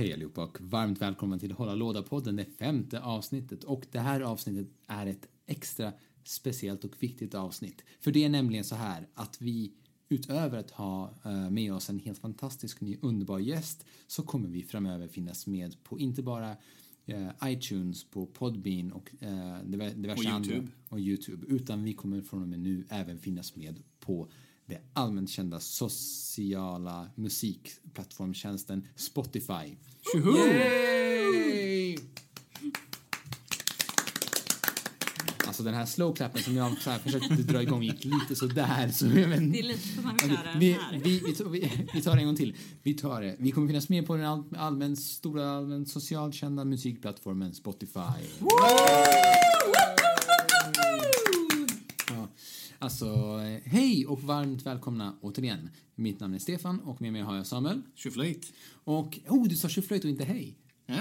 Hej allihopa och varmt välkomna till Hålla låda-podden, det femte avsnittet. Och det här avsnittet är ett extra speciellt och viktigt avsnitt. För det är nämligen så här att vi utöver att ha eh, med oss en helt fantastisk ny underbar gäst så kommer vi framöver finnas med på inte bara eh, iTunes, på Podbean och eh, diver- diverse Och andra och YouTube utan vi kommer från och med nu även finnas med på det allmänt kända sociala musikplattformtjänsten Spotify. Tjoho! Yay! Alltså den här slowclappen som jag så här försökte dra igång gick lite sådär. Så, men, Det är lite som man köra vi, vi, vi, tar- vi, vi tar det en gång till. Vi tar det. Vi kommer finnas med på den all, allmän, stora, allmän socialt kända musikplattformen Spotify. Ja, alltså, eh, hej och varmt välkomna återigen. Mitt namn är Stefan och med mig har jag Samuel. Tjoflöjt. Och, oh, du sa tjoflöjt och inte hej. Ja?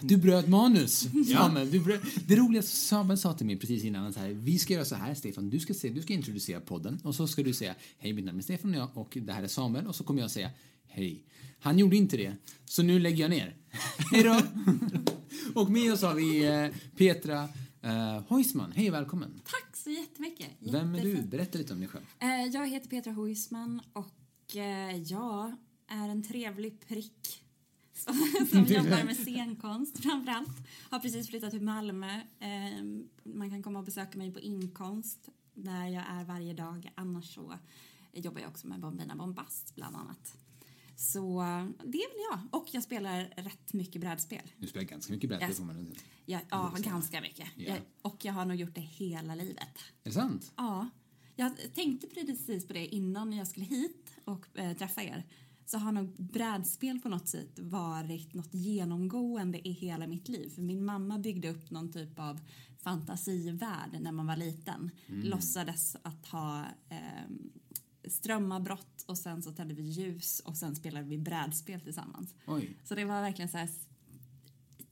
Du bröt manus, Samuel. Du bröt, det roliga Samuel sa till mig precis innan att så här, vi ska göra så här, Stefan. Du ska, se, du ska introducera podden och så ska du säga hej, mitt namn är Stefan och, jag, och det här är Samuel och så kommer jag säga hej. Han gjorde inte det, så nu lägger jag ner. Hej då! och med oss har vi eh, Petra eh, Heusman. Hej välkommen. Tack så jättemycket. Vem är du? Berätta lite om dig själv. Eh, Jag heter Petra Huisman och eh, jag är en trevlig prick som, som jobbar med scenkonst framförallt. Har precis flyttat till Malmö. Eh, Man kan komma och besöka mig på Inkonst där jag är varje dag. Annars så jobbar jag också med Bombina Bombast bland annat. Så det är väl jag. Och jag spelar rätt mycket brädspel. Du spelar ganska mycket brädspel Yes. får man säga. Jag, ja, ganska mycket. Ja. Jag, och jag har nog gjort det hela livet. Är det sant? Ja, jag tänkte precis på det innan jag skulle hit och eh, träffa er. Så har nog brädspel på något sätt varit något genomgående i hela mitt liv. För min mamma byggde upp någon typ av fantasivärld när man var liten. Låtsades att ha eh, strömavbrott och sen så tände vi ljus och sen spelade vi brädspel tillsammans. Oj. Så det var verkligen så här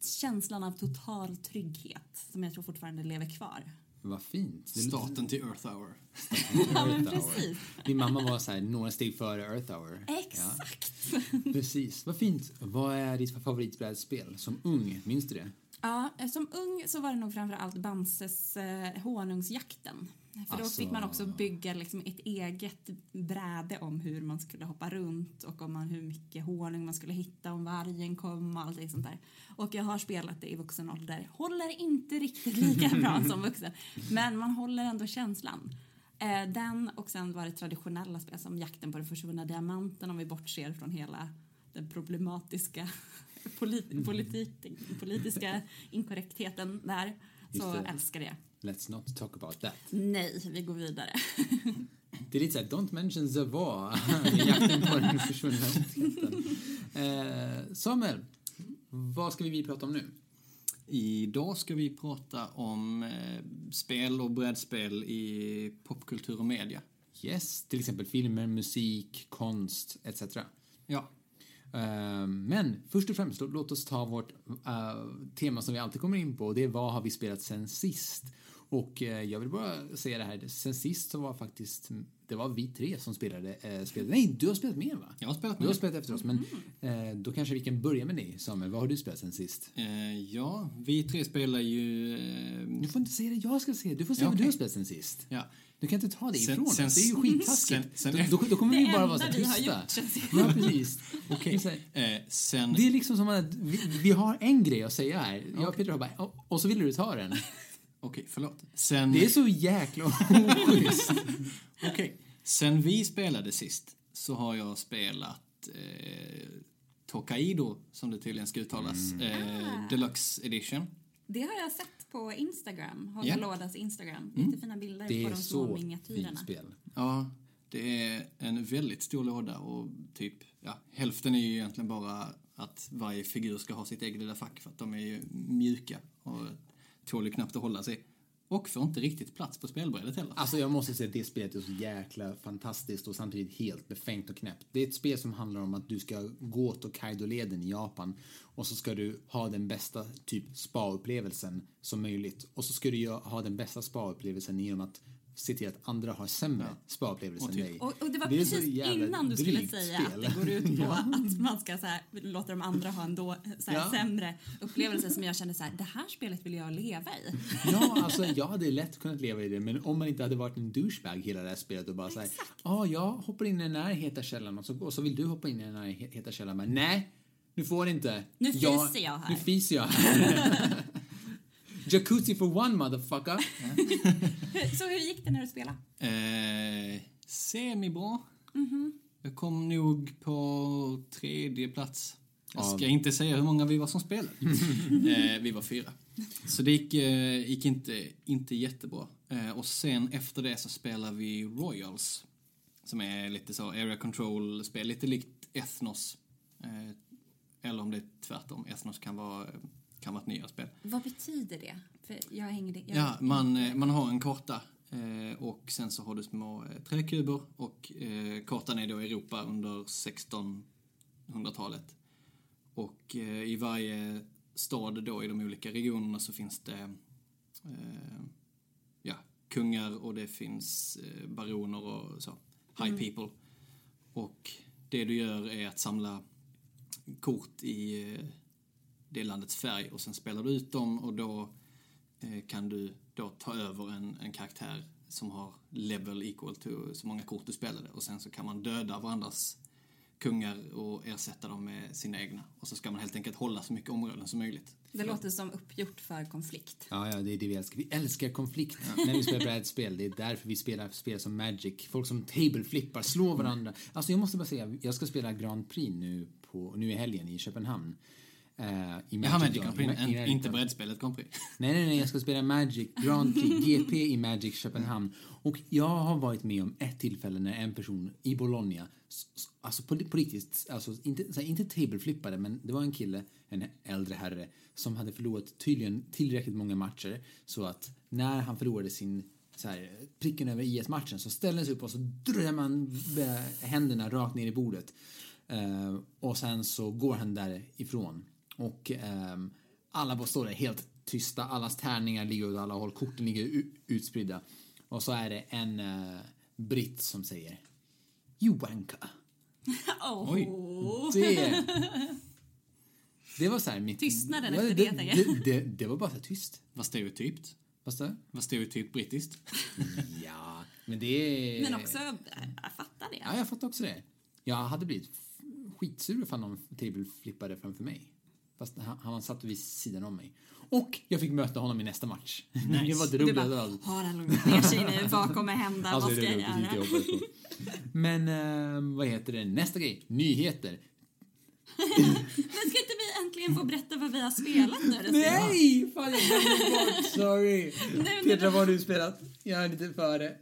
känslan av total trygghet som jag tror fortfarande lever kvar. Vad fint. Starten till Earth Hour. Ja, men precis. Din mamma var så här, några steg före Earth Hour. Exakt. Ja, precis. Vad fint. Vad är ditt favoritbrädspel? Som ung, minns du det? Ja, eh, som ung så var det nog framför allt Bamses eh, Honungsjakten. För då Alltså- fick man också bygga liksom ett eget bräde om hur man skulle hoppa runt och om man, hur mycket honung man skulle hitta om vargen kom och allting sånt där. Och jag har spelat det i vuxen ålder. Håller inte riktigt lika bra som vuxen, men man håller ändå känslan. Eh, den och sen var det traditionella spel som Jakten på den försvunna diamanten om vi bortser från hela den problematiska polit, politik, politiska inkorrektheten där. Så älskar det. Let's not talk about that. Nej, vi går vidare. Det är lite såhär, don't mention the war. Jakten på den försvunna skatten. Eh, Samuel, vad ska vi prata om nu? Idag ska vi prata om eh, spel och brädspel i popkultur och media. Yes, till exempel filmer, musik, konst etc. Ja, Eh, Men först och främst, lå- låt oss ta vårt eh, tema som vi alltid kommer in på det är vad har vi spelat sen sist? Och eh, jag vill bara säga det här, sen sist så var faktiskt, det var vi tre som spelade, uh, spelade. Nej, du har spelat mer va? jag har spelat Du har spelat efter oss, men eh, då kanske vi kan börja med dig Samuel. Vad har du spelat sen sist? Eh, ja, vi tre spelar ju... Eh, Du får inte säga det jag ska säga, du får säga Ja, vad du har spelat sen sist. ja. Du kan inte ta det Sen- ifrån sen- oss, det är ju skittaskigt. sen- sen- då, då, då kommer vi bara vara så tysta. det Ja, precis. Är så Eh, sen... Det är liksom som att vi, vi har en grej att säga här. Jag och Peter har bara, och, och så vill du ta den. Okej, förlåt. Sen... Det är så jäkla oschysst. Okej. Sen vi spelade sist så har jag spelat eh, Tokaido, som det tydligen ska uttalas, eh, Deluxe Edition. Det har jag sett på Instagram, Hålla Ja. lådas Instagram. Jättefina bilder Det på de små miniatyrerna. spel. Ja, det är en väldigt stor låda och typ, ja, hälften är ju egentligen bara att varje figur ska ha sitt eget lilla fack för att de är ju mjuka och tål ju knappt att hålla sig. Och får inte riktigt plats på spelbrädet heller. Alltså jag måste säga att det spelet är så jäkla fantastiskt och samtidigt helt befängt och knäppt. Det är ett spel som handlar om att du ska gå Tokaido-leden i Japan och så ska du ha den bästa typ spa-upplevelsen som möjligt. Och så ska du ju ha den bästa spa-upplevelsen genom att se till att andra har sämre spa-upplevelser än typ- dig. Och, och det var Det så precis innan du skulle säga spel. att det går ut på att man ska så här, låta de andra ha en då, så här, Ja. sämre upplevelse som jag kände så här, det här spelet vill jag leva i. Ja, alltså jag hade lätt kunnat leva i det, men om man inte hade varit en douchebag hela det här spelet och bara såhär, ja, jag hoppar in i den här heta källan och så, och så vill du hoppa in i den här he- heta källan, men nej, du får inte. Nu fiser jag här. Nu fiser jag här. Jacuzzi for one motherfucker. Så hur gick det när du spelade? Eh, semibra. Mhm. Jag kom nog på tredje plats. Jag ska inte säga hur många vi var som spelade. eh, vi var fyra. Så det gick, eh, gick inte, inte jättebra. Eh, och sen efter det så spelar vi Royals. Som är lite så area control-spel, lite likt Ethnos. Eh, eller om det är tvärtom, Ethnos kan vara, kan vara ett nyare spel. Vad betyder det? För jag hängde... Jag, Ja, man, eh, man har en karta eh, och sen så har du små eh, träkuber och kartan är då Europa under 1600-talet. Och i varje stad då i de olika regionerna så finns det ja, kungar och det finns baroner och så, high people. Och det du gör är att samla kort i det landets färg och sen spelar du ut dem och då eh, kan du då ta över en, en karaktär som har level equal to så många kort du spelade och sen så kan man döda varandras kungar och ersätta dem med sina egna. Och så ska man helt enkelt hålla så mycket områden som möjligt. Det låter som uppgjort för konflikt. Ja, ja, det är det vi älskar. Vi älskar konflikt när vi spelar brädspel. Det är därför vi spelar spel som Magic. Folk som tableflippar, slår varandra. Alltså jag måste bara säga, jag ska spela Grand Prix nu, på, nu i helgen i Köpenhamn. Uh, i Jaha, Magic. Grand Prix, en- Magic inte brädspelet Grand Prix. Nej, nej, nej, jag ska spela Magic Grand Prix, GP i Magic Köpenhamn. Och jag har varit med om ett tillfälle när en person i Bologna, alltså på, på riktigt, alltså inte, här, inte tableflippade, men det var en kille, en äldre herre, som hade förlorat tydligen tillräckligt många matcher så att när han förlorade sin så här, pricken över IS-matchen så ställde han sig upp och så drömde man händerna rakt ner i bordet. Eh, och sen så går han därifrån. Och ehm, alla bara står där helt tysta, allas tärningar ligger åt alla håll, korten ligger utspridda. Och så är det en uh, britt som säger You wanka. Oh. Oj. Det, det var så här mitt... Tystnaden efter det, det, det, det, det var bara så tyst. Vad stereotypt? Vad sa du? Vad stereotypt brittiskt? Ja, men det är... Men också, äh, jag fattar det. Ja, jag fattar också det. Jag hade blivit skitsur ifall någon tableflippade framför mig. Fast han, han satt vid sidan om mig. Och jag fick möta honom i nästa match. det var det Du roliga av har han lugnat ner sig nu? Vad kommer hända? Alltså, Vad det ska är jag jag göra? Men eh, vad heter det? Nästa grej. Nyheter. Men ska inte vi äntligen få berätta vad vi har spelat nu? Nej! Fan, jag glömde bort. Sorry. Nej, Petra, vad har du spelat? Jag är lite före.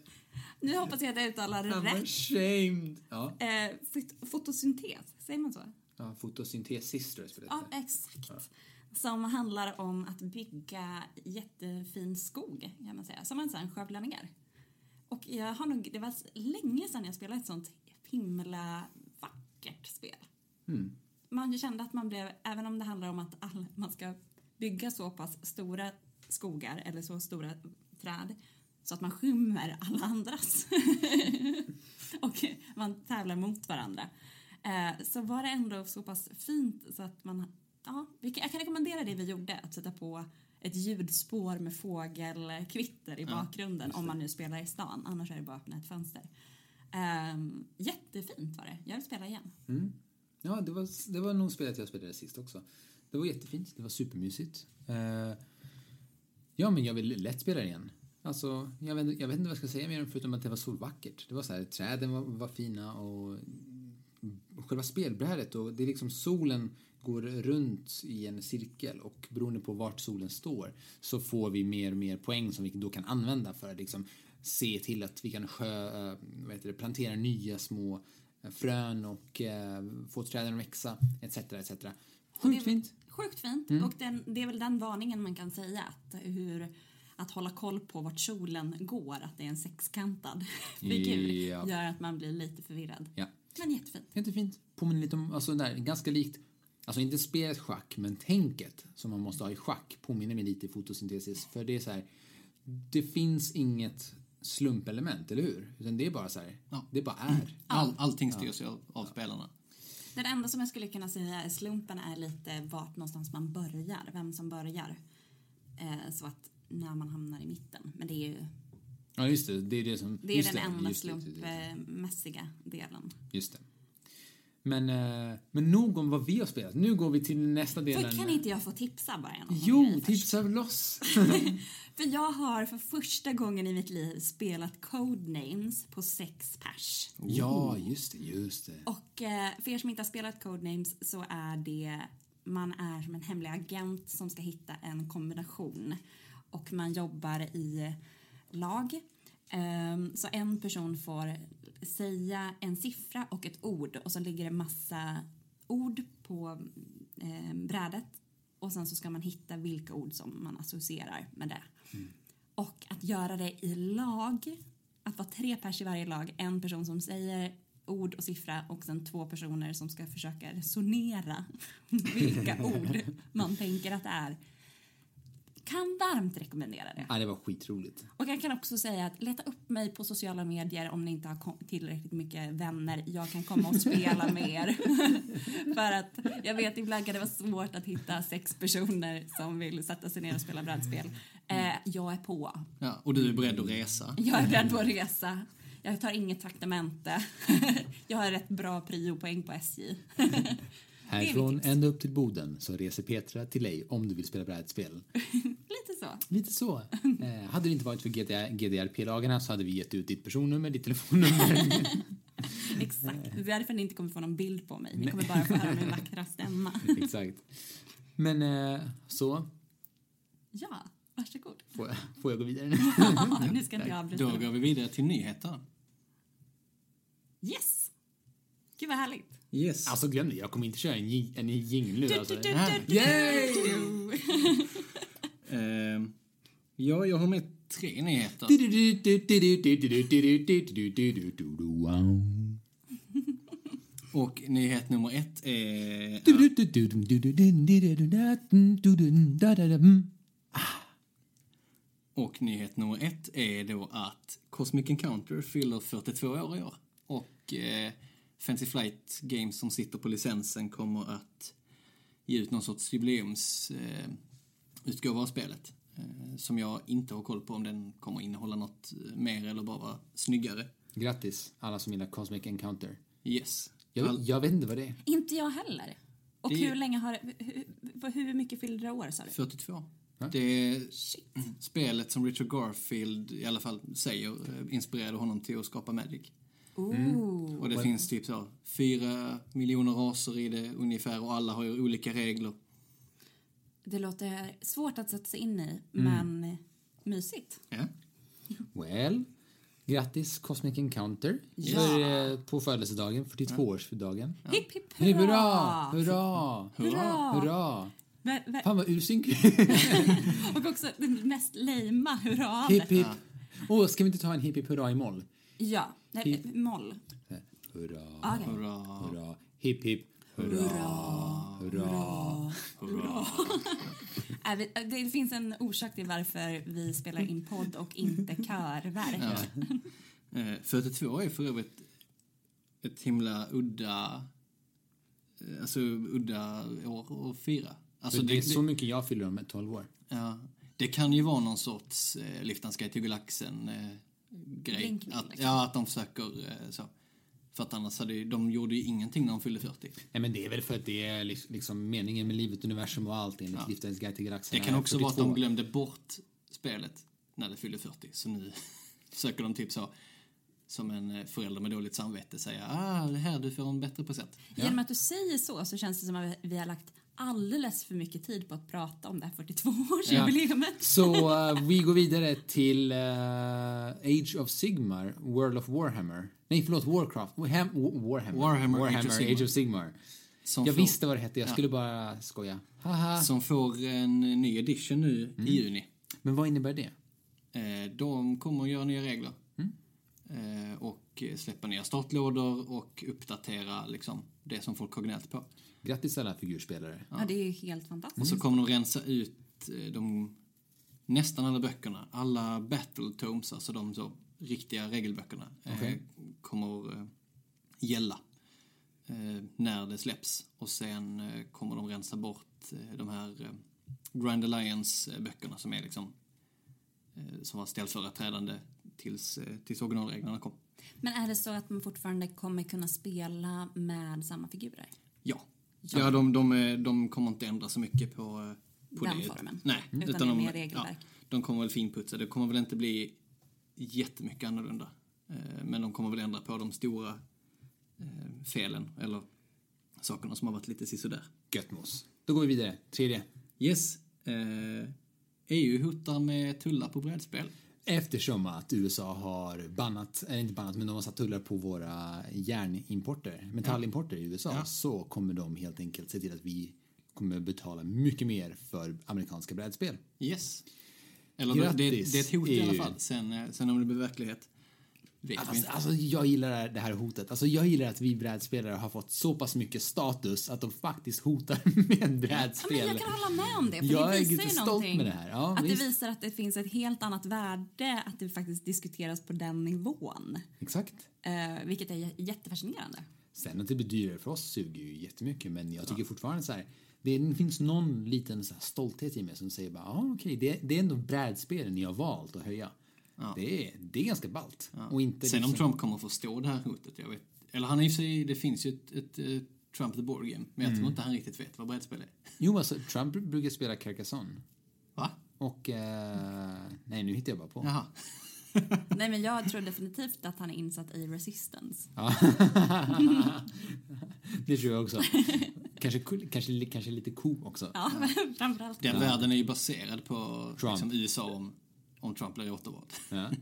Nu hoppas jag att jag uttalar det I'm rätt. ashamed. Ja, Eh, fot- fotosyntes, säger man så? Ja jag spelet Ja, exakt. Som handlar om att bygga jättefin skog, kan man säga, som man sen skövlar ner. Och jag har nog, det var länge sedan jag spelade ett sånt himla vackert spel. Mm. Man kände att man blev, även om det handlar om att all, man ska bygga så pass stora skogar eller så stora träd så att man skymmer alla andras och man tävlar mot varandra eh, så var det ändå så pass fint så att man ja, jag kan rekommendera det vi gjorde att sätta på ett ljudspår med fågelkvitter i bakgrunden om man nu spelar i stan annars är det bara att öppna ett fönster. Ehm, jättefint var det. Jag vill spela igen. Ja, det var, det var nog spelet jag spelade sist också. Det var jättefint. Det var supermysigt. Eh, ja, men jag vill lätt spela det igen. Alltså, jag vet, jag vet inte vad jag ska säga mer förutom att det var så vackert. Det var så här, träden var, var fina och själva spelbrädet och det är liksom solen går runt i en cirkel och beroende på vart solen står så får vi mer och mer poäng som vi då kan använda för att liksom se till att vi kan sjö, eh, vad heter det, plantera nya små eh, frön och eh, få träden att växa etc. etc. Sjukt fint. Sjukt fint. Mm. Och den, det är väl den varningen man kan säga. Att, hur, att hålla koll på vart solen går, att det är en sexkantad figur, Ja. gör att man blir lite förvirrad. Ja. Men jättefint. Jättefint. Påminner lite om, alltså där, ganska likt, alltså inte spelet schack, men tänket som man måste ha i schack påminner mig lite i fotosyntesis. För det är så här, det finns inget slumpelement, eller hur? Utan det är bara så här, Ja. det bara är. All, allting styrs ju av, av spelarna. Det enda som jag skulle kunna säga är slumpen är lite vart någonstans man börjar, vem som börjar. Eh, så att när man hamnar i mitten. Men det är ju Ja, just det. Det är det som... det är den enda det, det, slumpmässiga delen. Just det. Men, eh, men nog om vad vi har spelat. Nu går vi till nästa delen. För kan inte jag få tipsa bara? Jo, tipsa loss! För jag har för första gången i mitt liv spelat Codenames på sex pers. ja, just det, just det. Och eh, för er som inte har spelat Codenames så är det man är som en hemlig agent som ska hitta en kombination och man jobbar i lag. Ehm, så en person får säga en siffra och ett ord och så ligger det massa ord på eh, brädet och sen så ska man hitta vilka ord som man associerar med det. Och att göra det i lag, att vara tre pers i varje lag, en person som säger ord och siffra och sen två personer som ska försöka resonera vilka ord man tänker att det är. Kan varmt rekommendera det. Ja, det var skitroligt. Och jag kan också säga att leta upp mig på sociala medier om ni inte har tillräckligt mycket vänner. Jag kan komma och spela med er. För att jag vet ibland kan det vara svårt att hitta sex personer som vill sätta sig ner och spela brädspel. Eh, jag är på. Ja, och du är beredd att resa. Jag är beredd att resa. Jag tar inget traktamente. Jag har rätt bra priopoäng på SJ. Härifrån ända upp till Boden så reser Petra till dig om du vill spela brädspel. Lite så. Lite så. Eh, hade det inte varit för GDRP-lagarna så hade vi gett ut ditt personnummer, ditt telefonnummer. Exakt. Det är därför ni inte kommer få någon bild på mig. Ni kommer bara få höra min vackra stämma. Exakt. Men eh, så, Ja, varsågod. får jag, får jag gå vidare nu? nu ska inte jag avbryta. Då går vi vidare till nyheter. Yes! Gud vad härligt. Yes. Alltså glöm det, jag kommer inte köra en, en nu. Alltså. Du. Ehm, ja, jag har med tre nyheter. Och nyhet nummer ett är... Och nyhet nummer ett är då att Cosmic Encounter fyller 42 år i år. Och eh, Fancy Flight Games som sitter på licensen kommer att ge ut någon sorts jubileumsutgåva eh, av spelet. Eh, som jag inte har koll på om den kommer innehålla något eh, mer eller bara vara snyggare. Grattis alla som gillar Cosmic Encounter. Yes. Jag, All- jag vet inte vad det är. Inte jag heller. Och Det- hur länge har det, hur, hur mycket fyllde det år sa du? 42. Ja. Det är Shit. spelet som Richard Garfield i alla fall säger inspirerade honom till att skapa Magic. Ooh. Och det finns typ så fyra miljoner raser i det ungefär och alla har ju olika regler. Det låter svårt att sätta sig in i, Mm. men mysigt. Ja. Well, grattis Cosmic Encounter Ja. för, eh, på födelsedagen, 42-årsdagen. Hipp hipp Hurra! hurra! Hurra! Hurra! Hurra! Vä- vä- Fan vad ursynk. Och också den mest lama hurra Hipp hipp. Åh, ska vi inte ta en hipp hipp hurra i moll? Ja, nej, Hipp. moll. Hurra, Okej. Hurra, hurra, hipp hipp, hurra, hurra. hurra. Äh, vi- äh, Det finns en orsak till varför vi spelar in podd och inte körverk. Ja. Eh, 42 är för övrigt ett himla udda, eh, alltså udda år att fira. Alltså För det är det, så mycket jag fyller om 12 år. ja, det kan ju vara någon sorts eh, Liftans guide till galaxen eh, grej. Blinkning, Att, liksom. ja, att de försöker eh, så. För att annars hade de gjorde ju ingenting när de fyllde 40. Nej men det är väl för att det är liksom meningen med livet, universum och allt enligt Ja. Liftens guide till galaxen Det kan också vara att 42. de glömde bort spelet när det fyllde 40. Så nu försöker de typ så, som en eh, förälder med dåligt samvete säga ah, det här, du får en bättre present. Genom att du säger så så känns det som att vi har lagt alldeles för mycket tid på att prata om det här 42-årsjubileumet. Så eh, vi går vidare till eh, Age of Sigmar, World of Warhammer. Nej, förlåt, Warcraft. Warham, Warhammer. Warhammer, Age of Warhammer. Age of Sigmar. Som Jag får, visste vad det hette, jag skulle bara skoja. Haha. Som får en ny edition nu Mm. i juni. Men vad innebär det? Eh, de kommer att göra nya regler. Mm. Eh, och släppa nya startlådor och uppdatera liksom, det som folk har gnällt på. Grattis alla figurspelare. Ja, det är ju helt fantastiskt. Och så kommer de rensa ut eh, de, nästan alla böckerna. Alla battle tomes, alltså de så riktiga regelböckerna eh, Okej. kommer eh, gälla eh, när det släpps. Och sen kommer de rensa bort de här Grand Alliance-böckerna som är liksom som var ställföreträdande tills, tills originalreglerna kom. Men är det så att man fortfarande kommer kunna spela med samma figurer? Ja. Ja, de, de, eh, de kommer inte ändra så mycket på, eh, på Den det. formen. Nej, Utan det är de, mer regelverk. de kommer väl finputsa. Det kommer väl inte bli jättemycket annorlunda. Eh, Men de kommer väl ändra på de stora felen eller sakerna som har varit lite sisådär. Göttmos. Då går vi vidare. Tredje. Yes. EU hotar med tullar på brädspel. Eftersom att USA har bannat, eller inte bannat, men de har satt tullar på våra järnimporter, metallimporter i USA, Ja. så kommer de helt enkelt se till att vi kommer betala mycket mer för amerikanska brädspel. Yes. Eller det, det, Grattis, det är ett hot i alla EU. fall. Sen, eh, sen om det blir verklighet Alltså, alltså, jag gillar det här- hotet. Alltså, jag gillar att vi brädspelare har fått så pass mycket status att de faktiskt hotar med Ja, men brädspel. jag kan hålla med om det. För Jag det visar ju stolt någonting. med det här. Ja, att visst. det visar att det finns ett helt annat värde att det faktiskt diskuteras på den nivån. Exakt. Eh, vilket är jättefascinerande. Sen att det blir dyrare för oss suger ju jättemycket, men jag tycker fortfarande så här, det finns någon liten stolthet i mig som säger bara, ah, okej, det, det är ändå brädspelen ni har valt att höja. Det, är, det är ganska ballt. Och inte Sen om liksom- Trump kommer att förstå det här hotet, jag vet. Eller han är i sig, det finns ju ett, ett, Trump the board game, men jag Mm. tror inte han riktigt vet vad brädspel är. Jo, alltså Trump brukar spela Carcassonne. Va? Och, eh, nej nu hittar jag bara på. Jaha. Nej, men jag tror definitivt att han är insatt i resistance. det tror jag också. kanske, kanske, kanske lite ko också. Ja, framförallt. Den världen är ju baserad på Trump. liksom, USA om, om Trump blir återvald. Ja.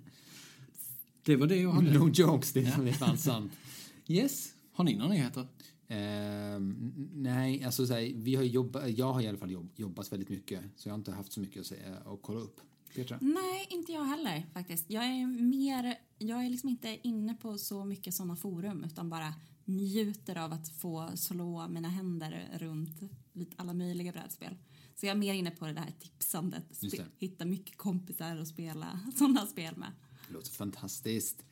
Det var det jag hade. No jokes, det är, fan sant. Yes. Har ni några nyheter? N- nej, alltså så här, vi har jobbat, jag har i alla fall jobb, jobbat väldigt mycket så jag har inte haft så mycket att säga och kolla upp. Petra? Nej, inte jag heller faktiskt. Jag är mer, jag är liksom inte inne på så mycket sådana forum utan bara njuter av att få slå mina händer runt lite alla möjliga brädspel. Så jag är mer inne på det här tipsandet, det. hitta mycket kompisar och spela sådana spel med. Det låter fantastiskt.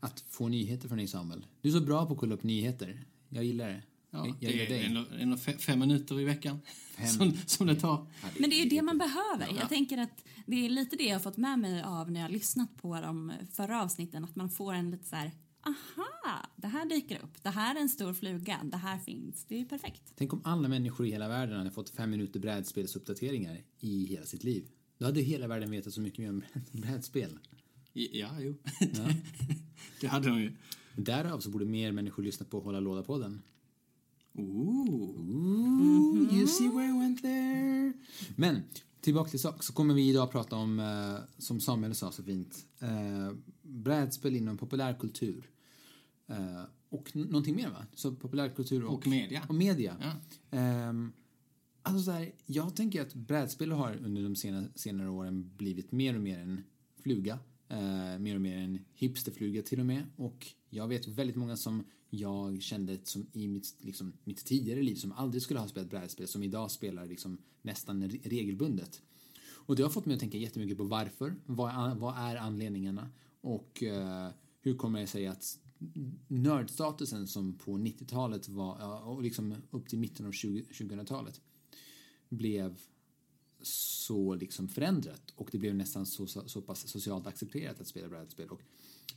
Att få nyheter från dig Samuel. Du är så bra på att kolla upp nyheter. Jag gillar det. Ja, jag, jag det är dig. ändå, ändå fe- fem minuter i veckan som, som det tar. Men det är ju det man behöver. Ja. Jag tänker att det är lite det jag har fått med mig av när jag har lyssnat på de förra avsnitten. Att man får en lite så här, aha, det här dyker upp. Det här är en stor fluga. Det här finns. Det är ju perfekt. Tänk om alla människor i hela världen hade fått fem minuter brädspelsuppdateringar i hela sitt liv. Då hade hela världen vetat så mycket mer om brädspel. Ja, jo. det hade de ju. Därav så borde mer människor lyssna på Hålla Låda-podden. Ooh. Ooh, you see where I went there. Men tillbaka till sak så kommer vi idag prata om, eh, som Samuel sa så fint, eh, brädspel inom populärkultur. Eh, och någonting mer va? Så populärkultur och, Och media. Och media. Ja. Ehm, alltså så här, jag tänker att brädspel har under de senare, senare åren blivit mer och mer en fluga. Eh, mer och mer en hipsterfluga till och med. Och jag vet väldigt många som jag kände som i mitt, liksom, mitt tidigare liv som aldrig skulle ha spelat brädspel som idag spelar liksom, nästan re- regelbundet. Och det har fått mig att tänka jättemycket på varför. Vad är, vad är anledningarna? Och eh, hur kommer det sig att nördstatusen som på 90-talet var, och liksom upp till mitten av 20 2000-talet blev så liksom förändrat och det blev nästan så, så, så pass socialt accepterat att spela brädspel. Och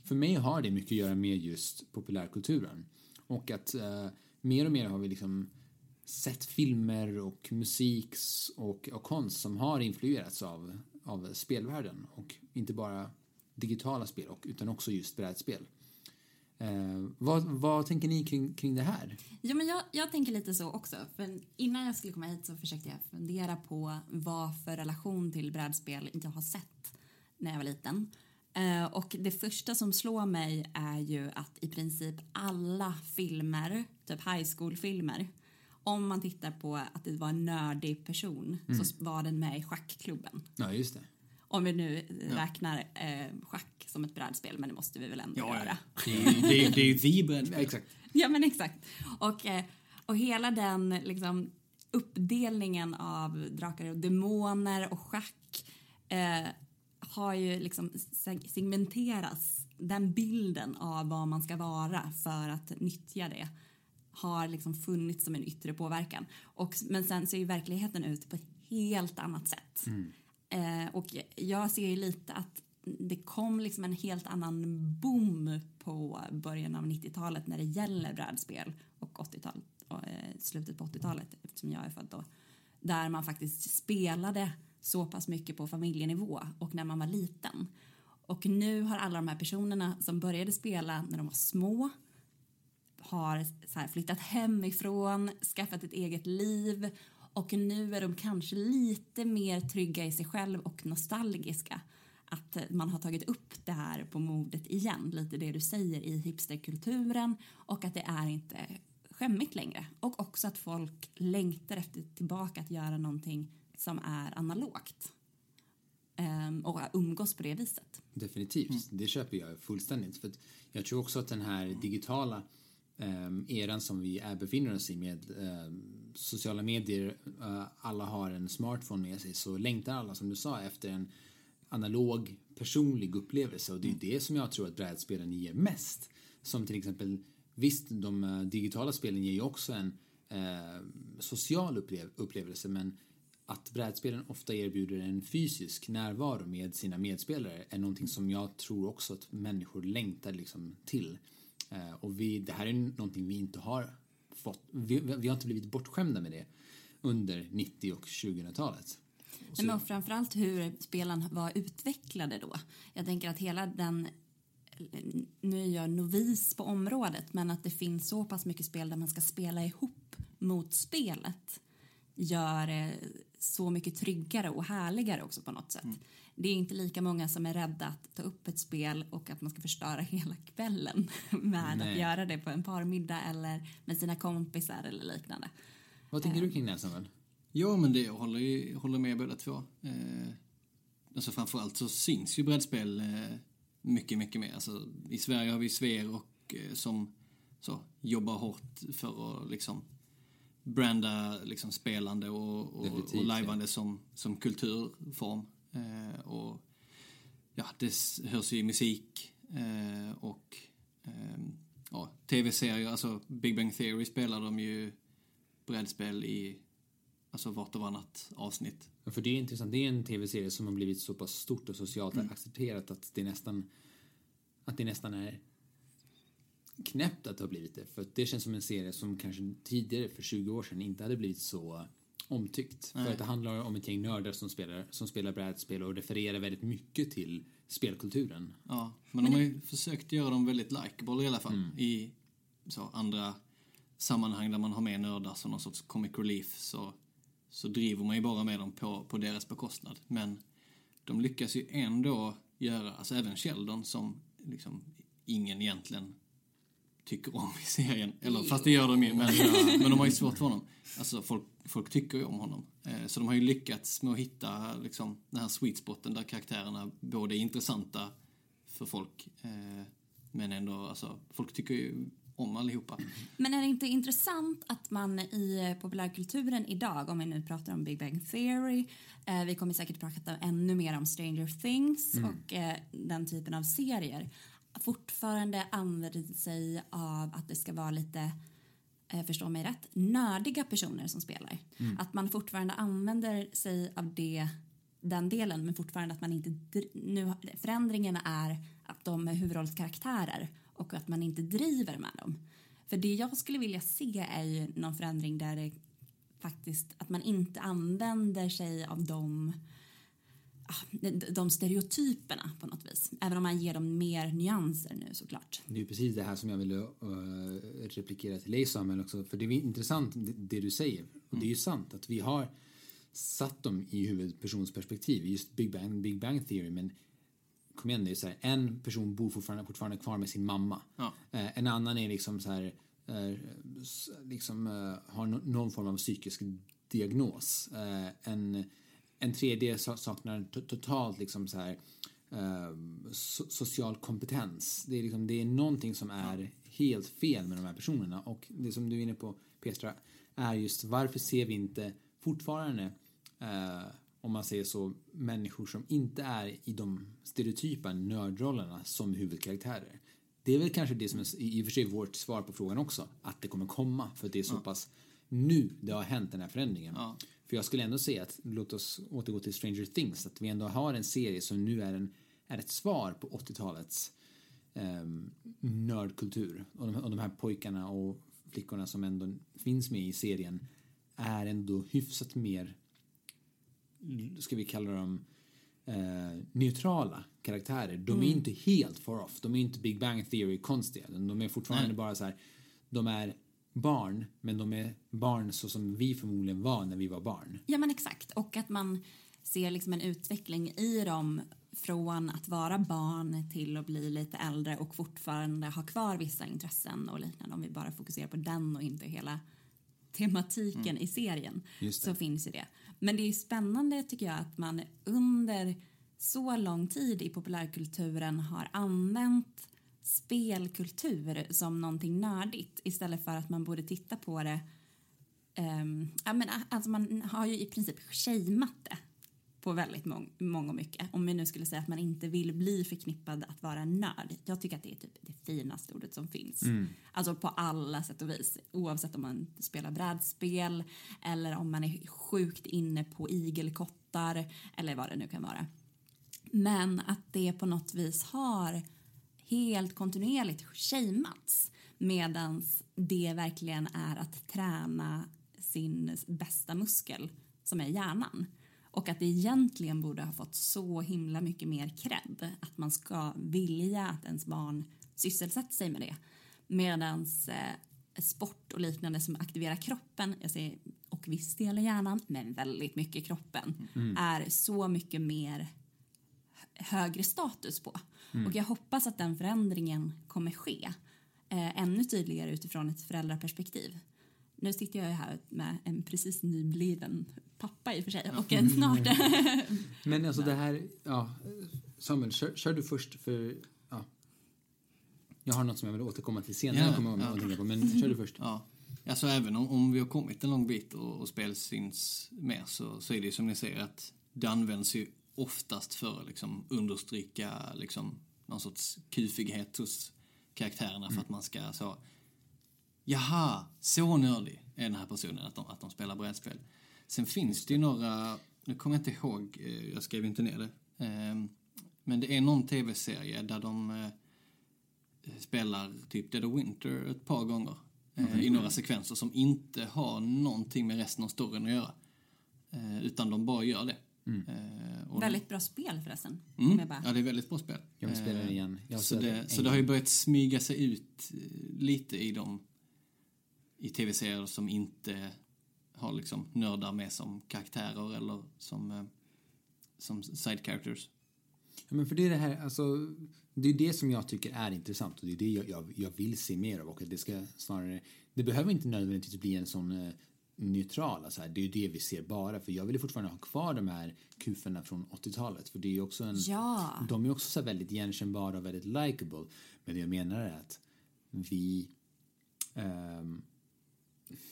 för mig har det mycket att göra med just populärkulturen. Och att eh, mer och mer har vi liksom sett filmer och musik och, och konst som har influerats av, av spelvärlden. Och inte bara digitala spel och, utan också just brädspel. Eh, vad, vad tänker ni kring, kring det här? Ja, men jag, jag tänker lite så också. För innan jag skulle komma hit så försökte jag fundera på vad för relation till brädspel jag har sett när jag var liten. Eh, och det första som slår mig är ju att i princip alla filmer, typ high school-filmer, om man tittar på att det var en nördig person så var den med i schackklubben. Ja, just det. Om vi nu räknar eh, schack som ett brädspel, men det måste vi väl ändå Ja, göra. ja. Det är ju det är, det är ju the brädspel. Exakt. Ja, men exakt. Och, eh, och hela den liksom, uppdelningen av drakar och demoner och schack eh, har ju liksom seg- segmenterats. Den bilden av vad man ska vara för att nyttja det har liksom funnits som en yttre påverkan. Och, men sen ser ju verkligheten ut på ett helt annat sätt. Eh, och jag ser ju lite att det kom liksom en helt annan boom på början av 90-talet när det gäller brädspel och 80-talet, och, eh, slutet på 80-talet eftersom jag är född då. Där man faktiskt spelade så pass mycket på familjenivå och när man var liten. Och nu har alla de här personerna som började spela när de var små har så här flyttat hemifrån, skaffat ett eget liv och nu är de kanske lite mer trygga i sig själv och nostalgiska. Att eh, man har tagit upp det här på modet igen, lite det du säger i hipsterkulturen och att det är inte skämmigt längre. Och också att folk längtar efter tillbaka att göra någonting som är analogt. Ehm, och umgås på det viset. Definitivt, det köper jag fullständigt. För att jag tror också att den här digitala eran som vi är befinner oss i med ehm, sociala medier, eh, alla har en smartphone med sig, så längtar alla som du sa efter en analog personlig upplevelse och det är det som jag tror att brädspelen ger mest. Som till exempel, visst de eh, digitala spelen ger ju också en eh, social upplev upplevelse men att brädspelen ofta erbjuder en fysisk närvaro med sina medspelare är någonting som jag tror också att människor längtar liksom till. Eh, och vi, det här är någonting vi inte har fått, vi, vi har inte blivit bortskämda med det under 90 och 2000-talet. Nej, men och framförallt hur spelen var utvecklade då. Jag tänker att hela den nu är jag novis på området men att det finns så pass mycket spel där man ska spela ihop mot spelet gör det så mycket tryggare och härligare också på något sätt. Det är inte lika många som är rädda att ta upp ett spel och att man ska förstöra hela kvällen med Nej. att göra det på en parmiddag eller med sina kompisar eller liknande. Vad tänker du kring det Samuel? Ja, men det jag håller, håller med båda två. Eh, alltså framförallt så syns ju brädspel eh, mycket, mycket mer. Alltså, I Sverige har vi Sver och eh, som så, jobbar hårt för att liksom branda liksom, spelande och, och, Definitivt, och lajvande som, som kulturform. Eh, och ja, det hörs ju i musik eh, och ehm, ja, tv-serier, alltså Big Bang Theory spelar de ju brädspel i alltså vart och varannat avsnitt. Ja, För det är intressant, det är en tv-serie som har blivit så pass stort och socialt accepterat att det nästan att det nästan är knäppt att det har blivit det. För det känns som en serie som kanske tidigare, för 20 år sedan, inte hade blivit så omtyckt. För att det handlar om ett gäng nördar som spelar, som spelar brädspel och refererar väldigt mycket till spelkulturen. Ja, men de har ju försökt göra dem väldigt likeable i alla fall i så, andra sammanhang där man har med nördar som någon sorts comic relief så, så driver man ju bara med dem på, på deras bekostnad. Men de lyckas ju ändå göra, alltså även Sheldon som liksom ingen egentligen tycker om i serien. Eller fast det gör de ju, men, men de har ju svårt för honom. Alltså folk, folk tycker ju om honom. Eh, så de har ju lyckats med att hitta liksom, den här sweet spoten där karaktärerna både är intressanta för folk eh, men ändå, alltså, folk tycker ju om allihopa. Men är det inte intressant att man i eh, populärkulturen idag, om vi nu pratar om Big Bang Theory, eh, vi kommer säkert prata ännu mer om Stranger Things och eh, den typen av serier, fortfarande använder sig av att det ska vara lite eh, förstå mig rätt, nördiga personer som spelar. Att man fortfarande använder sig av det, den delen men fortfarande att man inte... Nu, förändringen är att de är huvudrollskaraktärer och att man inte driver med dem. För det jag skulle vilja se är ju någon förändring där det faktiskt att man inte använder sig av de ah, de, de stereotyperna på något vis. Även om man ger dem mer nyanser nu såklart. Det är precis det här som jag ville uh, replikera till dig Samuel också. För det är intressant det, det du säger. Och det är ju sant att vi har satt dem i huvudpersonsperspektiv. Just Big Bang, Big Bang Theory. Men kom igen, det är så här, en person bor fortfarande, fortfarande kvar med sin mamma. Ja. Eh, en annan är liksom så här, eh, liksom eh, har no- någon form av psykisk diagnos. Eh, en, en tredje sa- saknar to- totalt liksom så här eh, so- social kompetens. Det är liksom, det är någonting som är helt fel med de här personerna och det som du är inne på Petra är just varför ser vi inte fortfarande eh, om man säger så, människor som inte är i de stereotypa nördrollerna som huvudkaraktärer. Det är väl kanske det som är i och för sig vårt svar på frågan också, att det kommer komma för att det är så pass nu det har hänt den här förändringen. Ja. För jag skulle ändå säga att, låt oss återgå till Stranger Things, att vi ändå har en serie som nu är, en, är ett svar på 80-talets um, nördkultur. Och de, och de här pojkarna och flickorna som ändå finns med i serien är ändå hyfsat mer, ska vi kalla dem, eh, neutrala karaktärer. De är inte helt far off. De är inte Big Bang Theory konstiga. De är fortfarande Nej. bara så här, de är barn, men de är barn så som vi förmodligen var när vi var barn. Ja men exakt och att man ser liksom en utveckling i dem från att vara barn till att bli lite äldre och fortfarande ha kvar vissa intressen och liknande om vi bara fokuserar på den och inte hela tematiken i serien Mm. Så finns ju det. Men det är spännande tycker jag att man under så lång tid i populärkulturen har använt spelkultur som någonting nördigt istället för att man borde titta på det Um, ja, men, alltså man har ju i princip shameat det på väldigt mång, många och mycket. Om vi nu skulle säga att man inte vill bli förknippad att vara nörd. Jag tycker att det är typ det finaste ordet som finns. Alltså på alla sätt och vis. Oavsett om man spelar brädspel eller om man är sjukt inne på igelkottar eller vad det nu kan vara. Men att det på något vis har helt kontinuerligt shameats medan det verkligen är att träna sin bästa muskel som är hjärnan. Och att det egentligen borde ha fått så himla mycket mer cred att man ska vilja att ens barn sysselsätter sig med det. Medan eh, sport och liknande som aktiverar kroppen, jag säger och viss del av hjärnan, men väldigt mycket kroppen, är så mycket mer högre status på. Och jag hoppas att den förändringen kommer ske eh, ännu tydligare utifrån ett föräldraperspektiv. Nu sitter jag ju här med en precis nybliven pappa i och för sig och en snart... Men alltså det här, ja, Samuel, kör, kör du först för, ja. Jag har något som jag vill återkomma till senare, Ja, jag kommer ja. att tänka på, men kör du först. Ja. Alltså även om, om vi har kommit en lång bit och, och spel syns mer så, så är det ju som ni säger att det används ju oftast för att liksom understryka liksom någon sorts kufighet hos karaktärerna för att man ska så Jaha, så nördig är den här personen att de, att de spelar brädspel. Sen finns det ju några, nu kommer jag inte ihåg, eh, jag skrev inte ner det. Ehm, Men det är någon tv-serie där de eh, spelar typ Dead of Winter ett par gånger. eh, I några sekvenser som inte har någonting med resten av storyn att göra. Utan de bara gör det. Eh, och- Väldigt bra spel förresten. Mm. bara... Ja, det är väldigt bra spel. Jag vill spela det Eh, igen. Jag så, det, så det har ju börjat smyga sig ut eh, lite i de i tv-serier som inte har liksom nördar med som karaktärer eller som, eh, som side characters. Ja, men för det är det här, alltså, det är det som jag tycker är intressant och det är det jag, jag, jag vill se mer av och det ska snarare, det behöver inte nödvändigtvis bli en sån eh, neutral, alltså här, det är ju det vi ser bara för jag vill ju fortfarande ha kvar de här kuferna från 80-talet för det är också en, Ja. de är också så väldigt igenkännbara och väldigt likable men det jag menar är att vi ehm,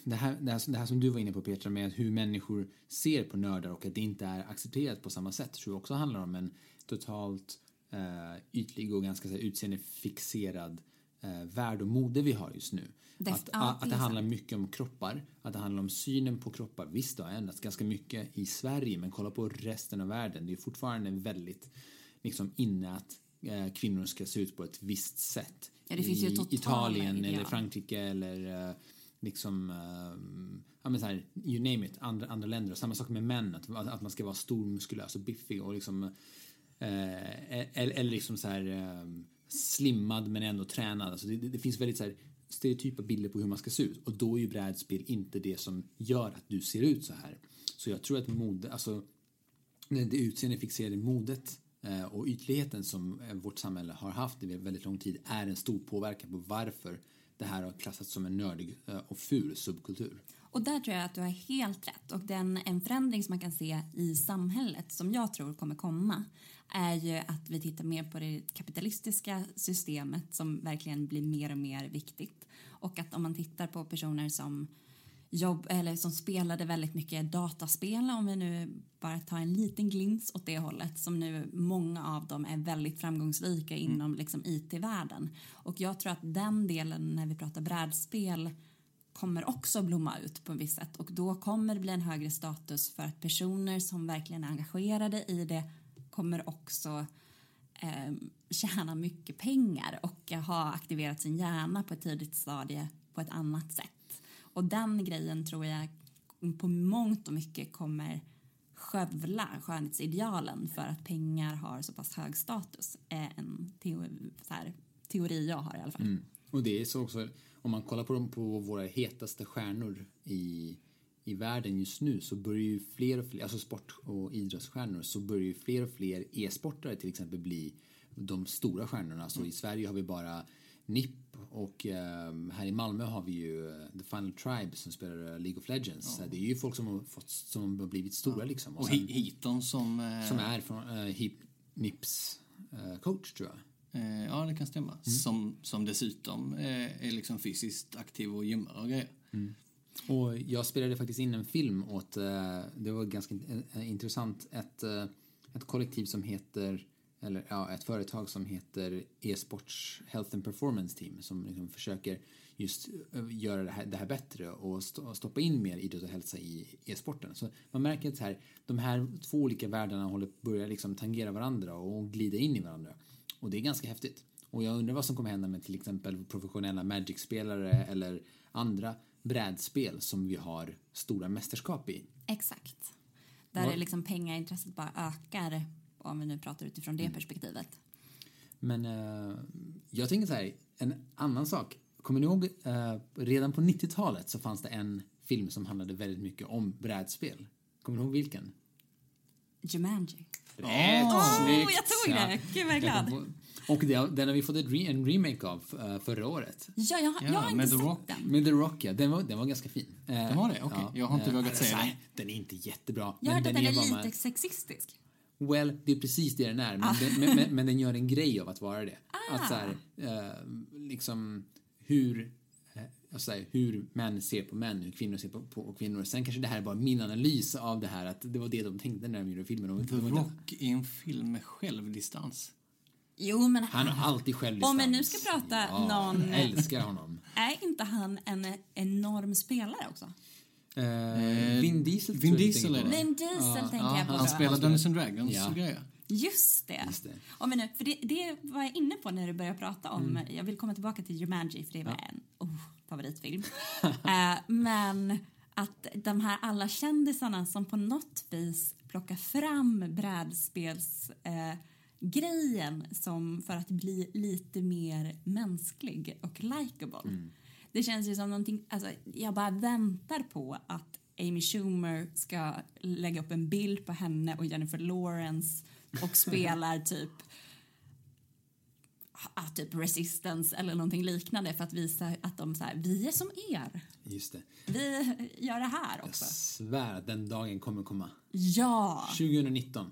det här, det, här, det här som du var inne på Petra med hur människor ser på nördar och att det inte är accepterat på samma sätt tror jag också handlar om en totalt eh, ytlig och ganska så här, utseendefixerad eh, värld och mode vi har just nu. Att, ja, att det handlar mycket om kroppar, att det handlar om synen på kroppar. Visst, det har ändrats ganska mycket i Sverige, men kolla på resten av världen. Det är fortfarande väldigt liksom, inne att eh, kvinnor ska se ut på ett visst sätt. Ja, det finns I Italien ideal. eller Frankrike eller eh, liksom, eh, ja men så här, you name it, andra, andra länder. Och samma sak med män, att, att man ska vara stor, muskulös och biffig och liksom, eh, eller, eller liksom så här eh, slimmad men ändå tränad. Alltså det, det, det finns väldigt så här stereotypa bilder på hur man ska se ut och då är ju brädspel inte det som gör att du ser ut så här. Så jag tror att mode, alltså det utseende utseendefixerade modet eh, och ytligheten som eh, vårt samhälle har haft i väldigt lång tid är en stor påverkan på varför det här har klassats som en nördig eh, och ful subkultur. Och där tror jag att du har helt rätt. Och den, en förändring som man kan se i samhället som jag tror kommer komma är ju att vi tittar mer på det kapitalistiska systemet som verkligen blir mer och mer viktigt. Och att om man tittar på personer som jobb, eller som spelade väldigt mycket dataspel om vi nu bara tar en liten glins åt det hållet som nu många av dem är väldigt framgångsrika inom liksom IT-världen. Och jag tror att den delen när vi pratar brädspel kommer också blomma ut på ett visst sätt och då kommer det bli en högre status för att personer som verkligen är engagerade i det kommer också eh, tjäna mycket pengar och ha aktiverat sin hjärna på ett tidigt stadie på ett annat sätt. Och den grejen tror jag på mångt och mycket kommer skövla skönhetsidealen för att pengar har så pass hög status. är en teori, så här, teori jag har i alla fall. Mm. Och det är så också, om man kollar på, dem, på våra hetaste stjärnor i, i världen just nu så börjar ju fler och fler, alltså sport och idrottsstjärnor, så börjar ju fler och fler e-sportare till exempel bli de stora stjärnorna. Så i Sverige har vi bara NIP och um, här i Malmö har vi ju uh, The Final Tribe som spelar uh, League of Legends. Ja. Det är ju folk som har, fått, som har blivit stora ja. liksom. Och, och sen, som... Uh, som är från uh, NIPs coach tror jag. Ja, det kan stämma. Mm. Som, som dessutom är liksom fysiskt aktiv och gymmar och grejer. Mm. Och jag spelade faktiskt in en film åt, eh, det var ganska eh, eh, intressant, ett, ett kollektiv som heter eller ja, ett företag som heter e-sports Health and Performance Team som liksom försöker just göra det här, det här bättre och stoppa in mer idrott och hälsa i e-sporten. Så man märker att här, de här två olika världarna håller, börjar liksom tangera varandra och glida in i varandra. Och det är ganska häftigt. Och jag undrar vad som kommer hända med till exempel professionella Magic-spelare eller andra brädspel som vi har stora mästerskap i. Exakt. Där är liksom pengaintresset bara ökar om vi nu pratar utifrån det mm. perspektivet. Men uh, jag tänker så här, en annan sak. Kommer ni ihåg, uh, redan på 90-talet så fanns det en film som handlade väldigt mycket om brädspel. Kommer ni ihåg vilken? Jumanji. Rätt oh, snyggt! jag tog det! Gud vad glad. Och det, den har vi fått en remake av uh, förra året. Ja, jag, jag har inte sett Rock. den. Med The Rock, ja. Den var, den var ganska fin. Den var det? Okej. Okay. Ja, jag har inte uh, vågat säga den. Den är inte jättebra. Jag hörde att den är lite man... sexistisk. Well, det är precis det den är, men, ah. den, men, men, den gör en grej av att vara det. Ah. Att så här, uh, liksom hur, alltså, hur män ser på män, hur kvinnor ser på, på kvinnor. Sen kanske det här är bara min analys av det här, att det var det de tänkte när de gjorde filmen. Och, The Rock i en film med självdistans. Jo, men han har alltid självdistans. Om vi nu ska prata ja, någon... Jag älskar honom. Är inte han en enorm spelare också? Uh, Vin Diesel Vin Diesel är det. Vin Diesel uh, tänker uh, jag på. Han spelar Dungeons and Dragons ja. och grejer. Just det. Just det. Och men nu, för det, det var jag inne på när du började prata om, mm. jag vill komma tillbaka till Jumanji för det var ja. en oh, favoritfilm. uh, men att de här alla kändisarna som på något vis plockar fram brädspels uh, grejen som för att bli lite mer mänsklig och likable. Mm. Det känns ju som någonting, alltså jag bara väntar på att Amy Schumer ska lägga upp en bild på henne och Jennifer Lawrence och spelar typ ah, typ resistance eller någonting liknande för att visa att de så här, vi är som er. Just det. Vi gör det här också. Jag svär att den dagen kommer komma. Ja! 2019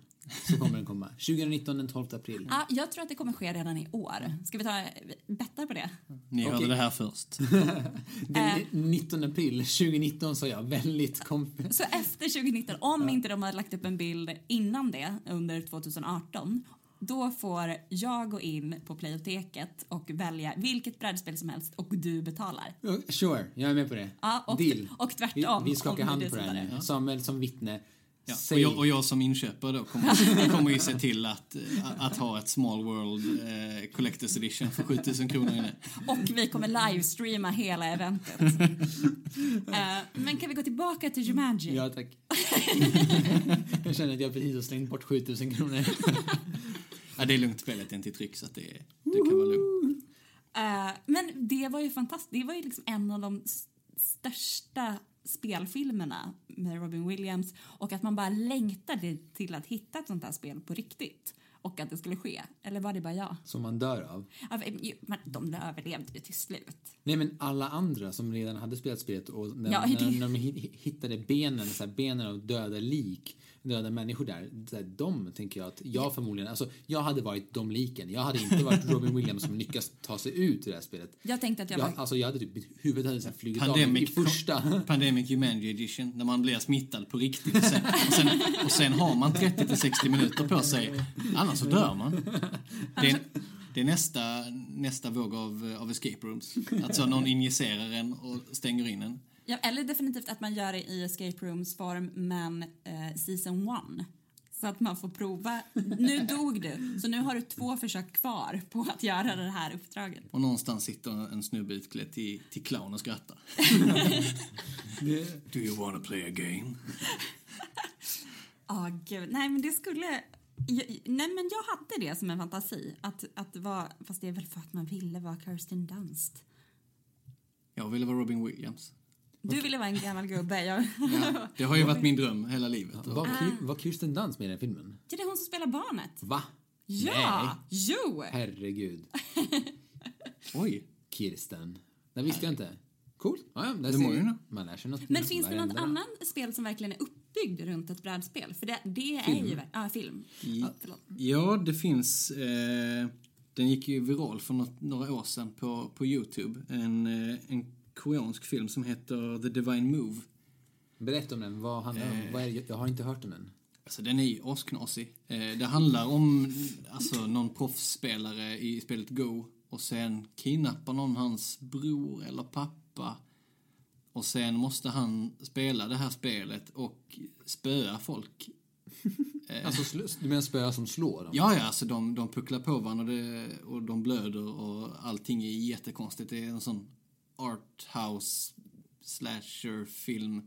så kommer den komma. 2019 den 12 april. Ja, jag tror att det kommer ske redan i år. Ska vi ta bettar på det? Ni hörde det här först. den 19 april 2019 sa jag väldigt konf- Så efter 2019, om ja. inte de hade lagt upp en bild innan det under 2018 då får jag gå in på Playoteket och välja vilket brädspel som helst och du betalar. Sure, jag är med på det. Ja, och, Deal. Och tvärtom. Vi, vi skakar hand på det här nu. Samuel som vittne Ja, och, jag, och, jag, som inköpare då kommer, kommer ju se till att, att ha ett Small World eh, Collector's Edition för 7000 kronor inne. Och vi kommer livestreama hela eventet. uh, men kan vi gå tillbaka till Jumanji? Ja, tack. jag känner att jag precis har slängt bort 7000 kronor. ja, det är lugnt, spelet är inte i tryck så att det, det kan vara lugnt. Uh, men det var ju fantastiskt. Det var ju liksom en av de största spelfilmerna med Robin Williams och att man bara längtade till att hitta ett sånt här spel på riktigt och att det skulle ske. Eller var det bara jag? Som man dör av? Men de överlevde ju till slut. Nej, men alla andra som redan hade spelat spelet och när, ja, när, när de hittade benen, så här, benen av döda lik döda människor där, där, de tänker jag att jag förmodligen, alltså jag hade varit de liken. Jag hade inte varit Robin Williams som lyckas ta sig ut ur det här spelet. Jag tänkte att jag Jag, var... alltså jag hade typ, mitt huvud hade så här flugit av i Pandemic, första. Pandemic Humanity Edition, när man blir smittad på riktigt. Och sen, och sen, och sen har man 30-60 minuter på sig, annars så dör man. Det är, det är nästa, nästa våg av, av escape rooms. Alltså någon injicerar en och stänger in en. Ja, eller definitivt att man gör det i escape rooms form, men eh, season one. Så att man får prova. Nu dog du, så nu har du två försök kvar på att göra det här uppdraget. Och någonstans sitter en snubbe utklädd till, till clown och skrattar. Do you wanna play a game? Ja, gud. Nej, men det skulle... Jag, nej, men jag hade det som en fantasi. Att, att vara, fast det är väl för att man ville vara Kirsten Dunst. Jag ville vara Robin Williams. Du ville vara en gammal gubbe. Jag, Ja, det har ju varit min dröm hela livet. Var, Ki- var Kirsten Dunst med i den filmen? det är hon som spelar barnet. Va? Ja! Jo! Herregud. Oj, Kirsten. Det visste jag inte. Coolt. Ja, ja, ju nå. Man lär sig något. Men finns det något annat spel som verkligen är uppbyggd runt ett brädspel? För det, det är ju... Ja, film. Ja, förlåt. Ja, det finns. Eh, den gick ju viral för något, några år sedan på, på Youtube. En, eh, en koreansk film som heter The Divine Move. Berätta om den. Vad handlar den om? Vad är det? Jag har inte hört om den. Alltså den är ju asknasig. Eh, det handlar om alltså, någon proffsspelare i spelet Go och sen kidnappar någon hans bror eller pappa. Och sen måste han spela det här spelet och spöa folk. Alltså, sl- du menar spöa som slår? Dem? Ja, ja, alltså de, de pucklar på varandra och, det, och de blöder och allting är jättekonstigt. Det är en sån arthouse slasher-film.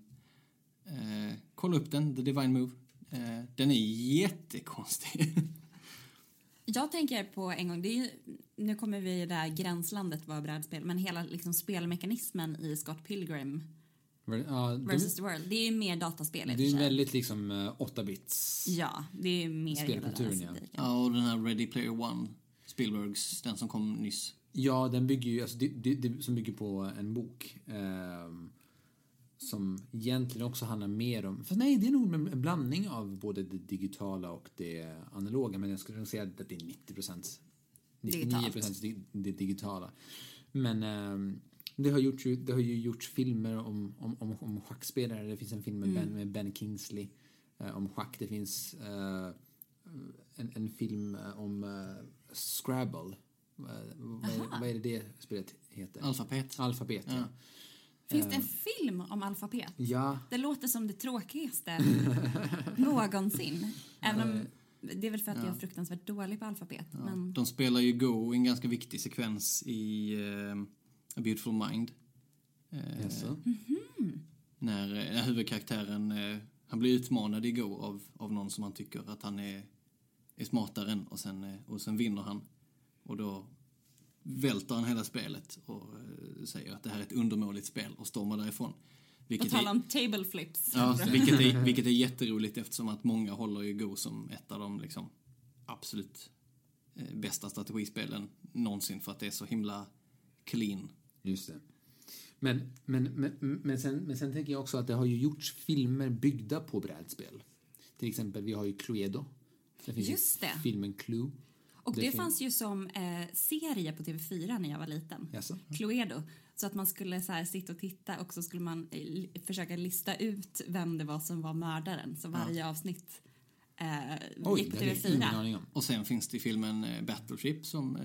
Eh, kolla upp den, The Divine Move. Eh, den är jättekonstig. Jag tänker på en gång, det är ju, nu kommer vi i det här gränslandet vad brädspel, men hela liksom spelmekanismen i Scott Pilgrim Ja, det, vs. the World, det är ju mer dataspel det är ju väldigt liksom eh, 8-bits. Ja, det är mer den här Spelkulturen, ja, och den här Ready Player One, Spielbergs, den som kom nyss. Ja, den bygger ju, alltså, det, det, det, som bygger på en bok. ehm, som egentligen också handlar mer om, för nej, det är nog en blandning av både det digitala och det analoga, men jag skulle nog säga att det är 90 procent, 99 Digitalt. procent det digitala. Men ehm, det har, gjorts, ju- det har ju gjorts filmer om, om, om, om schackspelare. Det finns en film med, ben, med Ben Kingsley eh, om schack. Det finns eh, en, en film eh, om eh, Scrabble. Vad, vad, är- vad är det det spelet heter? Alfabet. Alfabet, ja. Finns det en film om alfabet? Ja, Det låter som det tråkigaste någonsin. Även om det är väl för att jag är fruktansvärt dålig på alfabet. Men De spelar ju Go i en ganska viktig sekvens i eh, A Beautiful Mind. Eh, jaså? när, när huvudkaraktären eh, han blir utmanad i Go av, av någon som han tycker att han är, är smartare än och sen, eh, och sen vinner han. Och då välter han hela spelet och eh, säger att det här är ett undermåligt spel och stormar därifrån. på Vilket tal är, om table flips. ja, vilket, är, vilket är jätteroligt eftersom att många håller ju Go som ett av de liksom, absolut eh, bästa strategispelen någonsin för att det är så himla clean. Just det. Men, men, men, men, sen, men sen tänker jag också att det har ju gjorts filmer byggda på brädspel. Till exempel, vi har ju Cluedo. Det finns Just ju det. filmen Clue. Och det, Det fanns ju som eh, serie på TV4 när jag var liten. Jaså? Cluedo. Så att man skulle så här, sitta och titta och så skulle man eh, försöka lista ut vem det var som var mördaren. Så varje avsnitt eh, Oj, gick på det hade jag ingen TV4. aning om. Och sen finns det filmen eh, Battleship som eh,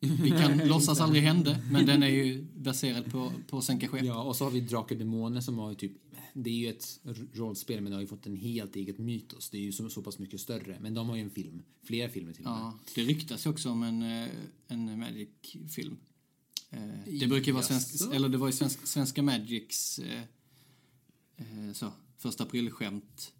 vi kan låtsas aldrig hände, men den är ju baserad på, på Sänka skepp. Ja, och så har vi Drakar Demoner som har ju typ det är ju ett rollspel men det har ju fått en helt eget mytos. Det är ju så, så pass mycket större. Men de har ju en film. Flera filmer till och med. Ja, det ryktas ju också om en, eh, en Magic-film. Eh, Det brukar vara svensk, eller det var ju svensk, Svenska Magics eh, eh, så, första aprilskämt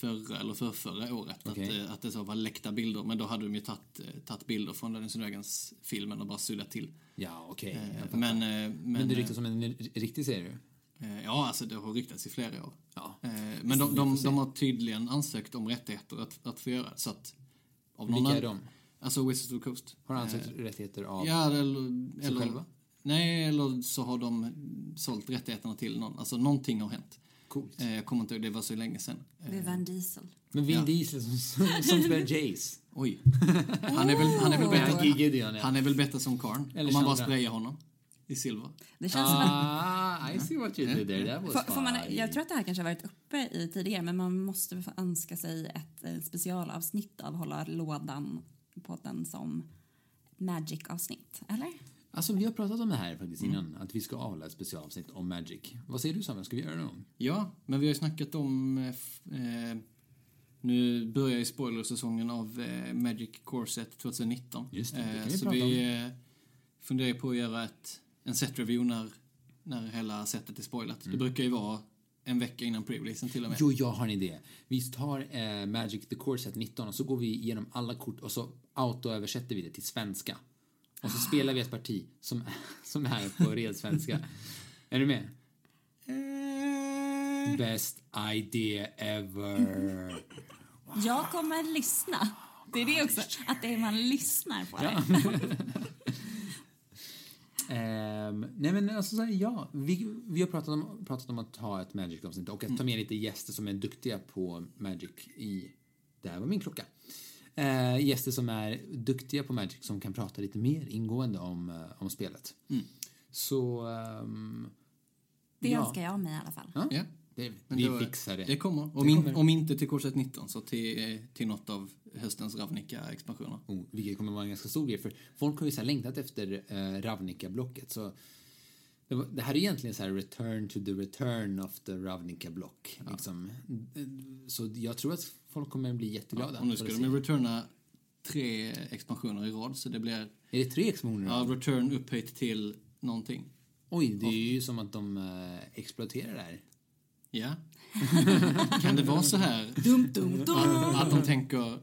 förra eller förrförra året. Okej. Att, eh, att det så var läckta bilder, men då hade de ju tagit, eh, bilder från Dennis Löfgrens filmen och bara suddat till. Ja, okej. jag Eh. Men, eh, men, men det eh, ryktas som en riktig serie. eh, ja, alltså det har ryktats i flera år. Ja. Eh, Men de, de, de har tydligen ansökt om rättigheter att, att få göra så att... Av någon Vilka är de? Alltså Wizards of the Coast. Har ansökt rättigheter av... Ja, eller... eller själva? Nej, eller så har de sålt rättigheterna till någon. Alltså någonting har hänt. Coolt. Eh, Jag kommer inte ihåg, det var så länge sedan. Det är Van Diesel. Men Vin Ja. Diesel som, som, som spelar Jace. Oj. Han är väl, han är väl bättre, han är väl bättre som Karn. Eller Om man bara sprayar honom i silver. Det känns som att Ah, I see what you did there. That was Får, får man, jag tror att det här kanske har varit uppe i tidigare men man måste få önska sig ett eh, specialavsnitt av Hålla lådan på den som Magic-avsnitt, eller? Alltså, vi har pratat om det här faktiskt Mm. innan, att vi ska avla ett specialavsnitt om Magic. Vad säger du Samuel, ska vi göra det någon? Ja, men vi har ju snackat om... eh, Eh, nu börjar ju spoilersäsongen av eh, Magic Corset 2019. Just det, det Eh, kan vi så vi eh, funderar på att göra ett, en set-review när, när hela setet är spoilat. Mm. Det brukar ju vara en vecka innan pre-releasen till och med. Jo, jag har en idé. Vi tar eh, Magic the Core Set 19 och så går vi igenom alla kort och så auto-översätter vi det till svenska. Och så spelar vi ett parti som, som är på ren svenska. är du med? Eh, Best idea ever. Jag kommer lyssna. Det är det också, att det är man lyssnar på det. Ehm, nej men alltså så här, ja, vi, vi har pratat om, pratat om att ha ett Magic-avsnitt och att ta med lite gäster som är duktiga på Magic i... Där var min klocka. Eh, gäster som är duktiga på Magic som kan prata lite mer ingående om, eh, om spelet. Så... ehm, Det ja. önskar jag mig i alla fall. Ja, Ja. det, Men vi då- fixar det. Det kommer. Om, Det in, kommer. om inte till Corset 19 så till, eh, till något av höstens Ravnica-expansioner. Oh, vilket kommer vara en ganska stor grej för folk har ju så här längtat efter eh, Ravnica-blocket så det, var, det här är egentligen så här return to the return of the Ravnica-block. Liksom. Så jag tror att folk kommer bli jätteglada. Och nu ska de returna tre expansioner i rad så det blir Är det tre expansioner? ja, return upphöjt till någonting. Oj, det är ju som att de eh, exploaterar det här. Ja. kan det vara så här Dum, dum, dum. att, att de tänker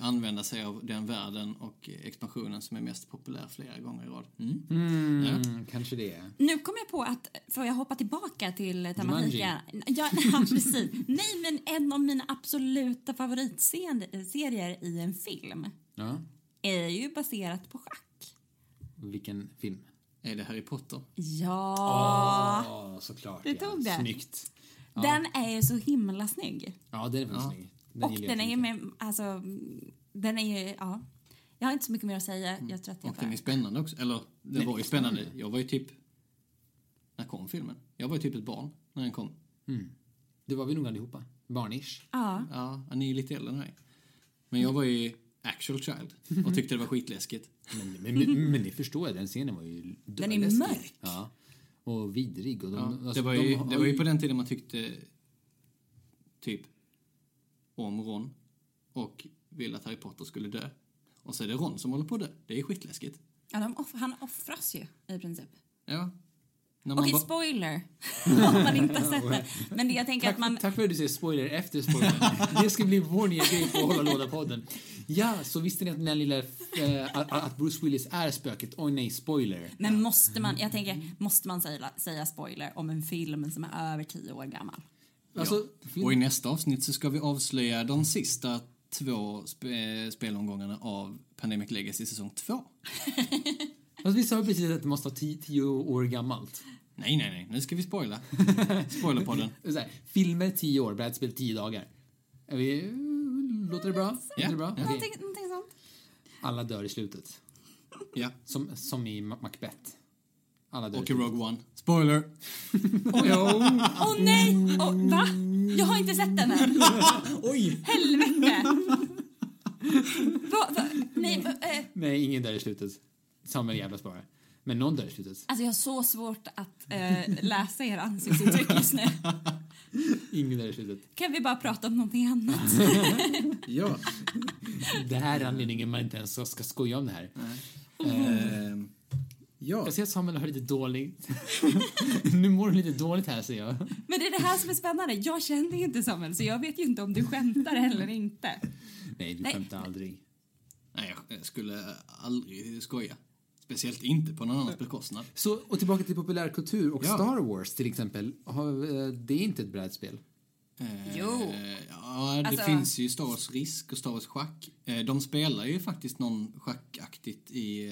använda sig av den världen och expansionen som är mest populär flera gånger i rad? Mm. Mm, Kanske det. Nu kom jag på att, får jag hoppa tillbaka till tematiken? Ja, ja, precis. Nej, men en av mina absoluta favoritserier i en film Ja. är ju baserat på schack. Vilken film? Är det Harry Potter? Ja, Åh, såklart. Det ja. tog det. Snyggt. den är ju så himla snygg. Ja, den är faktiskt Ja. snygg. Den Och den är ju med, alltså, den är ju, ja. Jag har inte så mycket mer att säga. Jag tror att jag Och den är spännande också. Eller, det Den var ju spännande. Jag var ju typ... När kom filmen? Jag var ju typ ett barn när den kom. Det var vi nog allihopa. Barnish. Ja. Ja, ni är lite äldre än mig. Men jag var ju actual child och tyckte det var skitläskigt. Men, men, men, men det förstår jag, den scenen var ju Den är döläskig. mörk. Ja. Och vidrig. Och de, Ja, alltså, det, var de ju, har det var ju på den tiden man tyckte typ om Ron och ville att Harry Potter skulle dö. Och så är det Ron som håller på att dö. Det är skitläskigt. Ja, de off- han offras ju i princip. Ja. Okej, ba- spoiler. Om man inte har sett det. Men det jag tänker Tack, att man... tack för att du säger spoiler efter spoiler. det ska bli vår nya grej på Hålla Låda-podden. Ja, så visste ni att den här lilla... att, att Bruce Willis är spöket? Oj nej, spoiler. Men måste man, jag tänker, måste man säga, säga spoiler om en film som är över tio år gammal? Alltså, Och i nästa avsnitt så ska vi avslöja de sista två sp- spelomgångarna av Pandemic Legacy säsong 2. alltså, vi sa ju precis att det måste vara tio, tio år gammalt. Nej, nej, nej. Nu ska vi spoila. Spoilerpodden. Så här, filmer tio år, brädspel tio dagar. Är vi, låter det bra? Låter det bra? Ja. Okej. Någonting, någonting sånt. Alla dör i slutet. Ja. Som, som i Ma- Macbeth. Alla Och i. Rogue One. Spoiler! Åh nej! Åh, va? Jag har inte sett den än. Oj! Helvete! Va, va? Nej, va, eh, Nej, ingen dör i slutet. Samuel jävlas bara. Men någon dör i slutet. alltså jag har så svårt att eh, läsa era ansiktsuttryck just nu. Ingen dör i slutet. Kan vi bara prata om någonting annat? Ja. Det här är anledningen man inte ens ska, skoja om det här. Ehm, ja. Jag ser att Samuel har lite dåligt. nu mår hon lite dåligt här, ser jag. Men det är det här som är spännande. Jag känner ju inte Samuel, så jag vet ju inte om du skämtar eller inte. Nej, du Nej. skämtar aldrig. Nej, jag skulle aldrig skoja. Speciellt inte på någon annans bekostnad. Så, och tillbaka till populärkultur och Ja. Star Wars till exempel. Eh, det är inte ett brädspel. Eh, Jo. Ja, det Alltså- finns ju Star Wars Risk och Star Wars Schack. Eh, De spelar ju faktiskt någon schackaktigt i...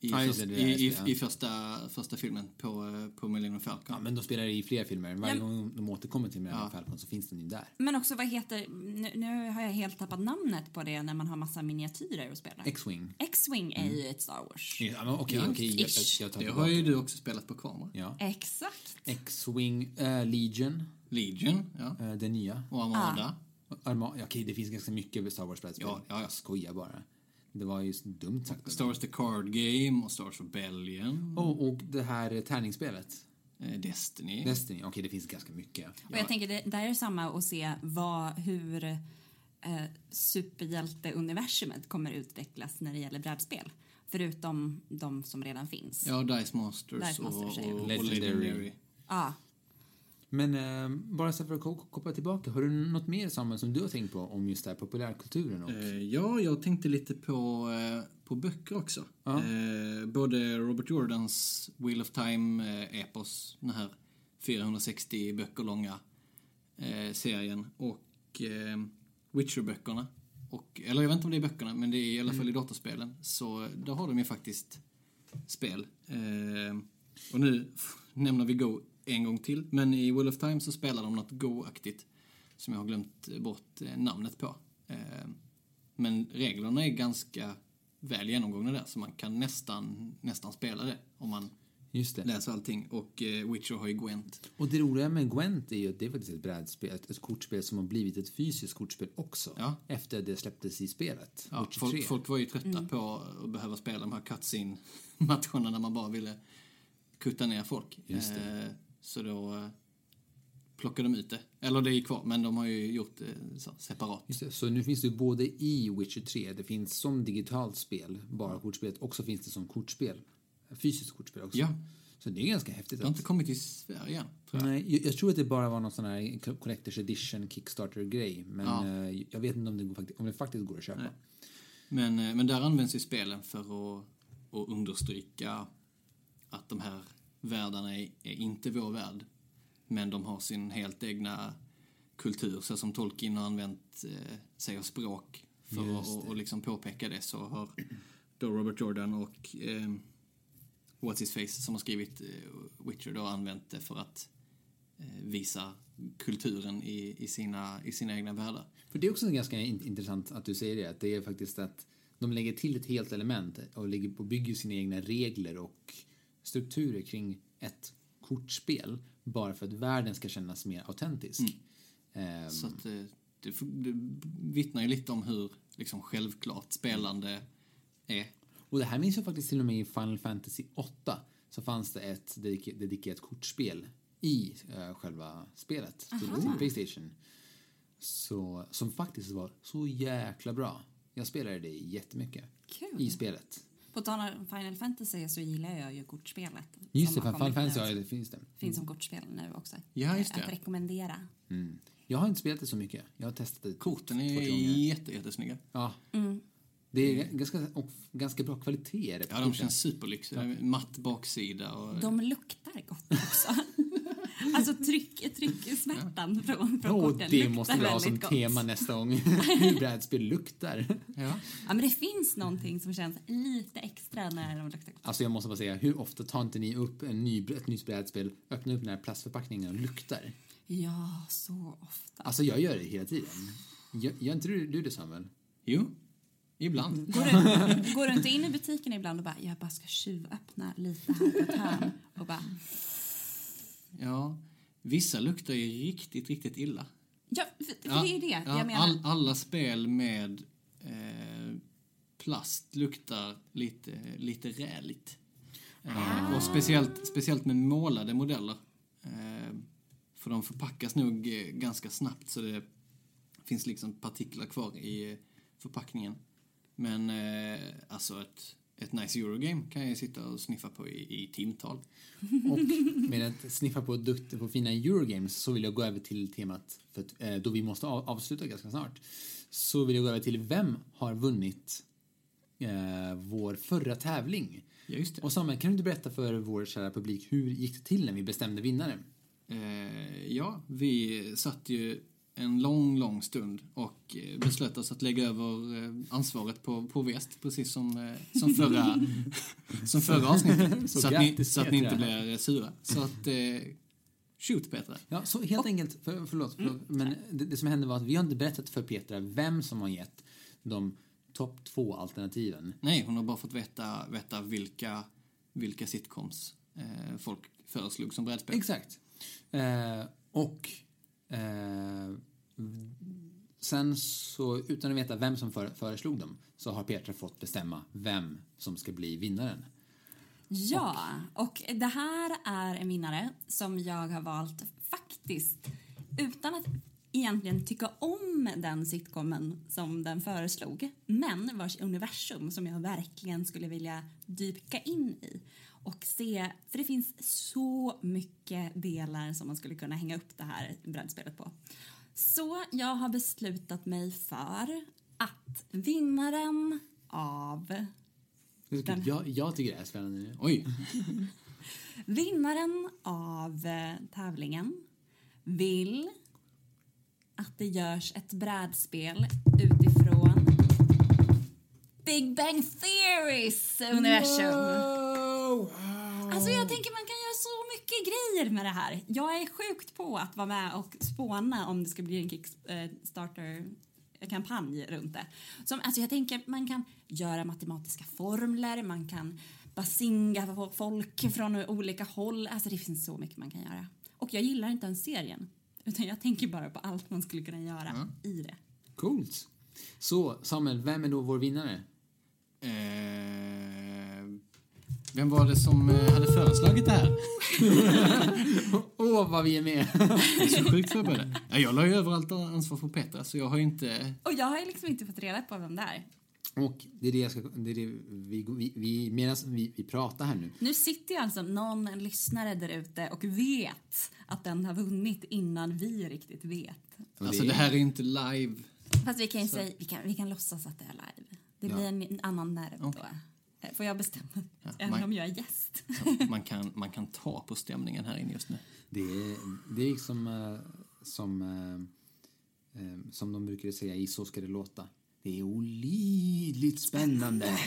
i, Ja, just det, det i, i, det, i första, första filmen på, eh, på Millennium Falcon. Ja, men de spelar i fler filmer. Varje Ja. gång de återkommer till Millennium Ja. Falcon så finns den ju där. Men också vad heter, nu, nu har jag helt tappat namnet på det när man har massa miniatyrer att spela. X-Wing. X-Wing är ju ett Star Wars. Ja, men okej, okej. Jag, jag, jag tar det har ju du också spelat på kamera. Ja. Exakt. X-Wing, eh, Legion, Legion, ja. eh, den nya. Och Armada. Arma ja, okej, det finns ganska mycket Star Wars-brädspel. Ja, ja, ja. Jag skojar bara. Det var ju så dumt sagt. Star Wars The Card Game och Star Wars Rebellion. Och, och det här tärningsspelet. Eh, Destiny. Destiny. Okej, det finns ganska mycket. Och jag tänker det där är samma att se vad, hur eh, superhjälteuniversumet kommer utvecklas när det gäller brädspel. Förutom de som redan finns. Ja, Dice Masters, Dice Masters, och, och, och Legendary. Legendary. Ja. Men eh, bara så för att ko- koppla tillbaka. Har du något mer Samuel som du har tänkt på om just det här populärkulturen? Och, Eh, ja, jag tänkte lite på, eh, på böcker också. Ja. Eh, både Robert Jordans Wheel of Time-epos, den här 460 böcker långa eh, serien, och eh, Witcher-böckerna. Och, eller jag vet inte om det är böckerna, men det är i alla fall i datorspelen. Så där har de ju faktiskt spel. Eh, och nu nämner vi Go en gång till, men i Wheel of Time så spelar de något Go-aktigt som jag har glömt bort eh, namnet på. Eh, men reglerna är ganska väl genomgångna där, så man kan nästan, nästan spela det om man just det. läser allting. Och eh, Witcher har ju Gwent. Och det roliga med Gwent är ju att det är faktiskt ett brädspel, ett, ett kortspel som har blivit ett fysiskt kortspel också. Ja. Efter det släpptes i spelet. Ja, Witcher 3. folk, folk var ju trötta på att behöva spela de här cutscene-matcherna när man bara ville kutta ner folk. Just det. Eh, så då eh, plockade de ut det. Eller det är kvar, men de har ju gjort det så, separat. Det. Så nu finns det både i Witcher 3, det finns som digitalt spel, bara kortspelet, och så finns det som kortspel. Fysiskt kortspel också. Ja. Så det är ganska häftigt. Det har inte kommit till Sverige tror jag. nej, jag, jag tror att det bara var någon sån här Collector's Edition Kickstarter-grej. Men Ja. eh, jag vet inte om det, går, om det faktiskt går att köpa. Nej. Men, eh, men där används ju spelen för att, att understryka att de här världarna är, är inte vår värld. Men de har sin helt egna kultur. Så som Tolkien har använt eh, sig av språk för att och, och liksom påpeka det så har då Robert Jordan och eh, What's His Face som har skrivit eh, Witcher då använt det för att eh, visa kulturen i, i, sina, i sina egna världar. För det är också ganska in- intressant att du säger det, att det är faktiskt att de lägger till ett helt element och, lägger, och bygger sina egna regler och strukturer kring ett kortspel bara för att världen ska kännas mer autentisk. Ehm, Så att det, det, det vittnar ju lite om hur liksom, självklart spelande är. och det här minns jag faktiskt till och med i Final Fantasy 8 så fanns det ett dedike- dedikerat kortspel i eh, själva spelet till, till Playstation. Så, som faktiskt var så jäkla bra. Jag spelade det jättemycket Kul. i spelet. På tal om Final Fantasy så gillar jag ju kortspelet. Just det, Final Fantasy, ja, det finns det. Finns som kortspel nu också. Ja, just Att det. rekommendera. Mm. Jag har inte spelat det så mycket. Jag har testat det Korten är jätte, jättesnygga. Ja, Mm. det är ganska, och ganska bra kvalitet. Ja, de känns superlyxiga. Matt baksida och... De luktar gott också. alltså tryck, trycksmärtan från, från Åh, korten det måste vi ha som gott. tema nästa gång. Hur brädspel luktar. Ja. Ja, men det finns någonting som känns lite extra när de luktar gott. Alltså jag måste bara säga, hur ofta tar inte ni upp en ny, ett nytt brädspel, öppnar upp den här plastförpackningen och luktar? Ja, så ofta. Alltså jag gör det hela tiden. Gör, gör inte du, du det Samuel? Jo, ibland. Går du, går du inte in i butiken ibland och bara, jag bara ska tjuvöppna lite här på ett hörn och bara, Ja, vissa luktar ju riktigt, riktigt illa. ja, för, för det är ju det ja, jag menar. all, alla spel med eh, plast luktar lite, lite räligt. Eh, och speciellt, speciellt med målade modeller. Eh, för de förpackas nog eh, ganska snabbt så det finns liksom partiklar kvar i eh, förpackningen. Men eh, alltså ett, ett nice Eurogame kan jag sitta och sniffa på i, i timtal. Och med att sniffa på, på fina Eurogames så vill jag gå över till temat, för att, eh, då vi måste av, avsluta ganska snart, så vill jag gå över till vem har vunnit eh, vår förra tävling? Ja, just det. Och Samuel, kan du inte berätta för vår kära publik hur gick det till när vi bestämde vinnare? Eh, ja, vi satt ju en lång, lång stund och eh, beslöt oss att lägga över eh, ansvaret på, på väst, precis som, eh, som, förra, som förra avsnittet. Så Så, att, ni, så att ni inte blir sura. Så att, eh, shoot Petra. Ja, så helt enkelt, för, förlåt, förlåt men det, det som hände var att vi har inte berättat för Petra vem som har gett de topp två alternativen. Nej, hon har bara fått veta, veta vilka, vilka sitcoms eh, folk föreslog som brädspel. Exakt. Eh, och eh, sen så, utan att veta vem som för, föreslog dem, så har Petra fått bestämma vem som ska bli vinnaren. Ja, och det här är en vinnare som jag har valt faktiskt utan att egentligen tycka om den sitcomen som den föreslog men vars universum som jag verkligen skulle vilja dyka in i och se, för det finns så mycket delar som man skulle kunna hänga upp det här brädspelet på. Så jag har beslutat mig för att vinnaren av Den- Jag, jag tycker det är spännande nu. Oj, Vinnaren av eh, tävlingen vill att det görs ett brädspel utifrån Big Bang Theories universum. Alltså jag tänker man kan mycket grejer med det här. Jag är sjukt på att vara med och spåna om det ska bli en Kickstarter-kampanj runt det. Som, alltså jag tänker man kan göra matematiska formler, man kan basinga folk från olika håll. Alltså det finns så mycket man kan göra. Och jag gillar inte ens serien. Utan jag tänker bara på allt man skulle kunna göra i det. Coolt. Så, Samuel, vem är då vår vinnare? Eh, vem var det som eh, hade föreslagit det här? Åh, vad vi är med! Jag är så sjukt förberedd. Ja, jag la ju över allt ansvar på Petra, så jag har ju inte... Och jag har ju liksom inte fått reda på vem det är. Och det är det jag ska... Det är det vi, vi, vi, medan vi, vi pratar här nu. Nu sitter ju alltså någon lyssnare där ute och vet att den har vunnit innan vi riktigt vet. Alltså det det är- här är inte live. Fast vi kan ju säga, vi kan, vi kan låtsas att det är live. Det Ja. blir en annan nerv Okej. då. Eh, Får jag bestämma? Ja, Även man- om jag är gäst. Man kan, man kan ta på stämningen här inne just nu. Det är, det är liksom som, eh, eh, som de brukar säga i Så ska det låta. Det är olidligt spännande.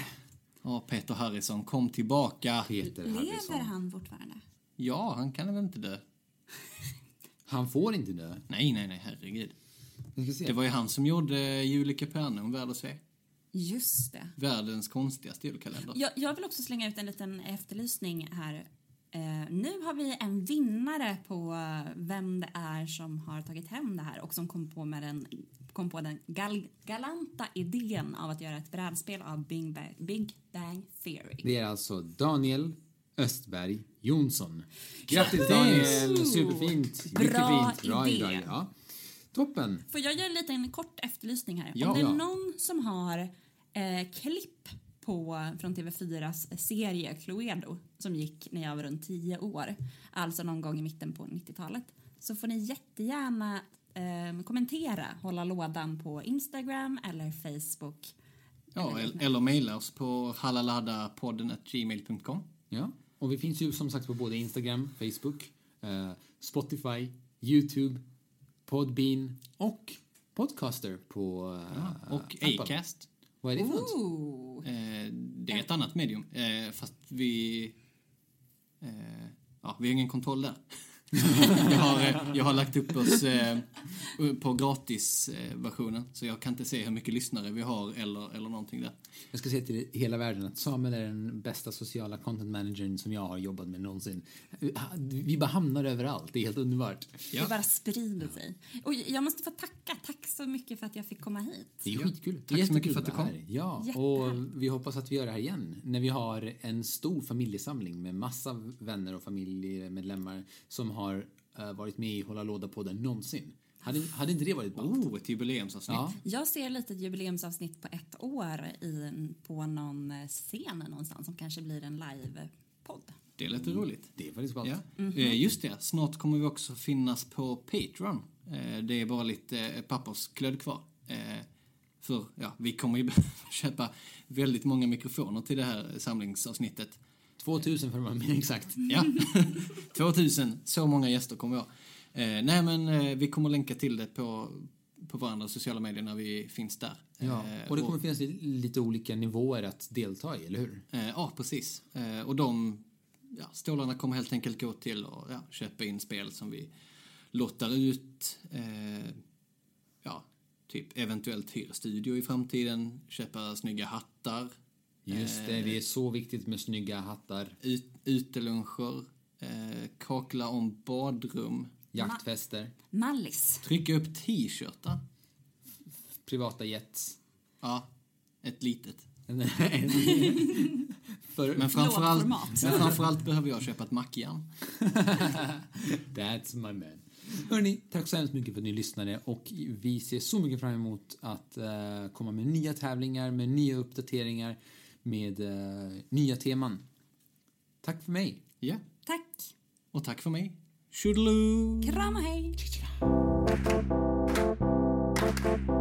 Ja, Peter Harrison, kom tillbaka. Peter Lever Harrison. han fortfarande? Ja, han kan väl inte dö? Han får inte dö. Nej, nej, nej, herregud. Vi ska se. Det var ju han som gjorde Jul i Kapernaum, värd att se. Just det. Världens konstigaste julkalender. Jag, jag vill också slänga ut en liten efterlysning här. Eh, nu har vi en vinnare på eh, vem det är som har tagit hem det här och som kom på, med den, kom på den gal, galanta idén av att göra ett brädspel av Big Bang, Big Bang Theory. Det är alltså Daniel Östberg Jonsson. Grattis! Daniel! Superfint! Bra fint. Bra idé. idé. Ja. Toppen! Får jag göra en liten kort efterlysning här? Ja. Om det är Ja. någon som har eh, klipp på, från TV4s serie Cluedo som gick när jag var runt 10 år, alltså någon gång i mitten på 90-talet, så får ni jättegärna eh, kommentera, hålla lådan på Instagram eller Facebook. Ja, el- eller mejla oss på halalada.podden.gmail.com. Ja. Och vi finns ju som sagt på både Instagram, Facebook, eh, Spotify, YouTube, Podbean och Podcaster på eh, Och Apple. Acast. Vad är det för något? Eh, det är ett annat medium, eh, fast vi... Eh, ja, vi har ingen kontroll där. Jag, har, eh, jag har lagt upp oss eh, på gratisversionen, så jag kan inte se hur mycket lyssnare vi har eller, eller någonting där. Jag ska säga till hela världen att Samuel är den bästa sociala content managern som jag har jobbat med någonsin. Vi bara hamnar överallt, det är helt underbart. Ja. Det bara sprider sig. Och jag måste få tacka. Tack så mycket för att jag fick komma hit. Det är skitkul. Tack så mycket för att du kom. här. Ja, och vi hoppas att vi gör det här igen. När vi har en stor familjesamling med massa vänner och familjemedlemmar som har eh, varit med i Hålla låda-podden någonsin. Hade, hade inte det varit ballt? Oh, ett jubileumsavsnitt. Ja, Jag ser lite ett jubileumsavsnitt på ett år i, på någon eh, scen någonstans som kanske blir en livepodd. Det är lite roligt. det är faktiskt ballt. Ja. Eh, Just det, snart kommer vi också finnas på Patreon. Eh, Det är bara lite eh, pappersklödd kvar. Eh, För ja, vi kommer ju behöva köpa väldigt många mikrofoner till det här samlingsavsnittet. 2000 för att vara mer exakt. Ja, 2000, så många gäster kommer ha. Eh, nej, men eh, vi kommer länka till det på, på våra sociala medier när vi finns där. Ja, Eh, och det kommer finnas li- lite olika nivåer att delta i, eller hur? Eh, ja, precis. Eh, och de ja, stålarna kommer helt enkelt gå till att ja, köpa in spel som vi lottar ut. Eh, ja, typ eventuellt hyra studio i framtiden, köpa snygga hattar, Just det, det är så viktigt med snygga hattar, ut, uteluncher, eh, kakla om badrum, jaktfester, Mallis. trycka upp t-shirtar. privata jets. Ja, ett litet. För, Men framförallt, men framförallt behöver jag köpa ett mackjärn. That's my man. Hörni, tack så hemskt mycket för att ni lyssnade och vi ser så mycket fram emot att eh, komma med nya tävlingar, med nya uppdateringar, med eh, nya teman. Tack för mig. Ja, Tack. och tack för mig. Tjodeloo! Kram och hej. Ciao, ciao.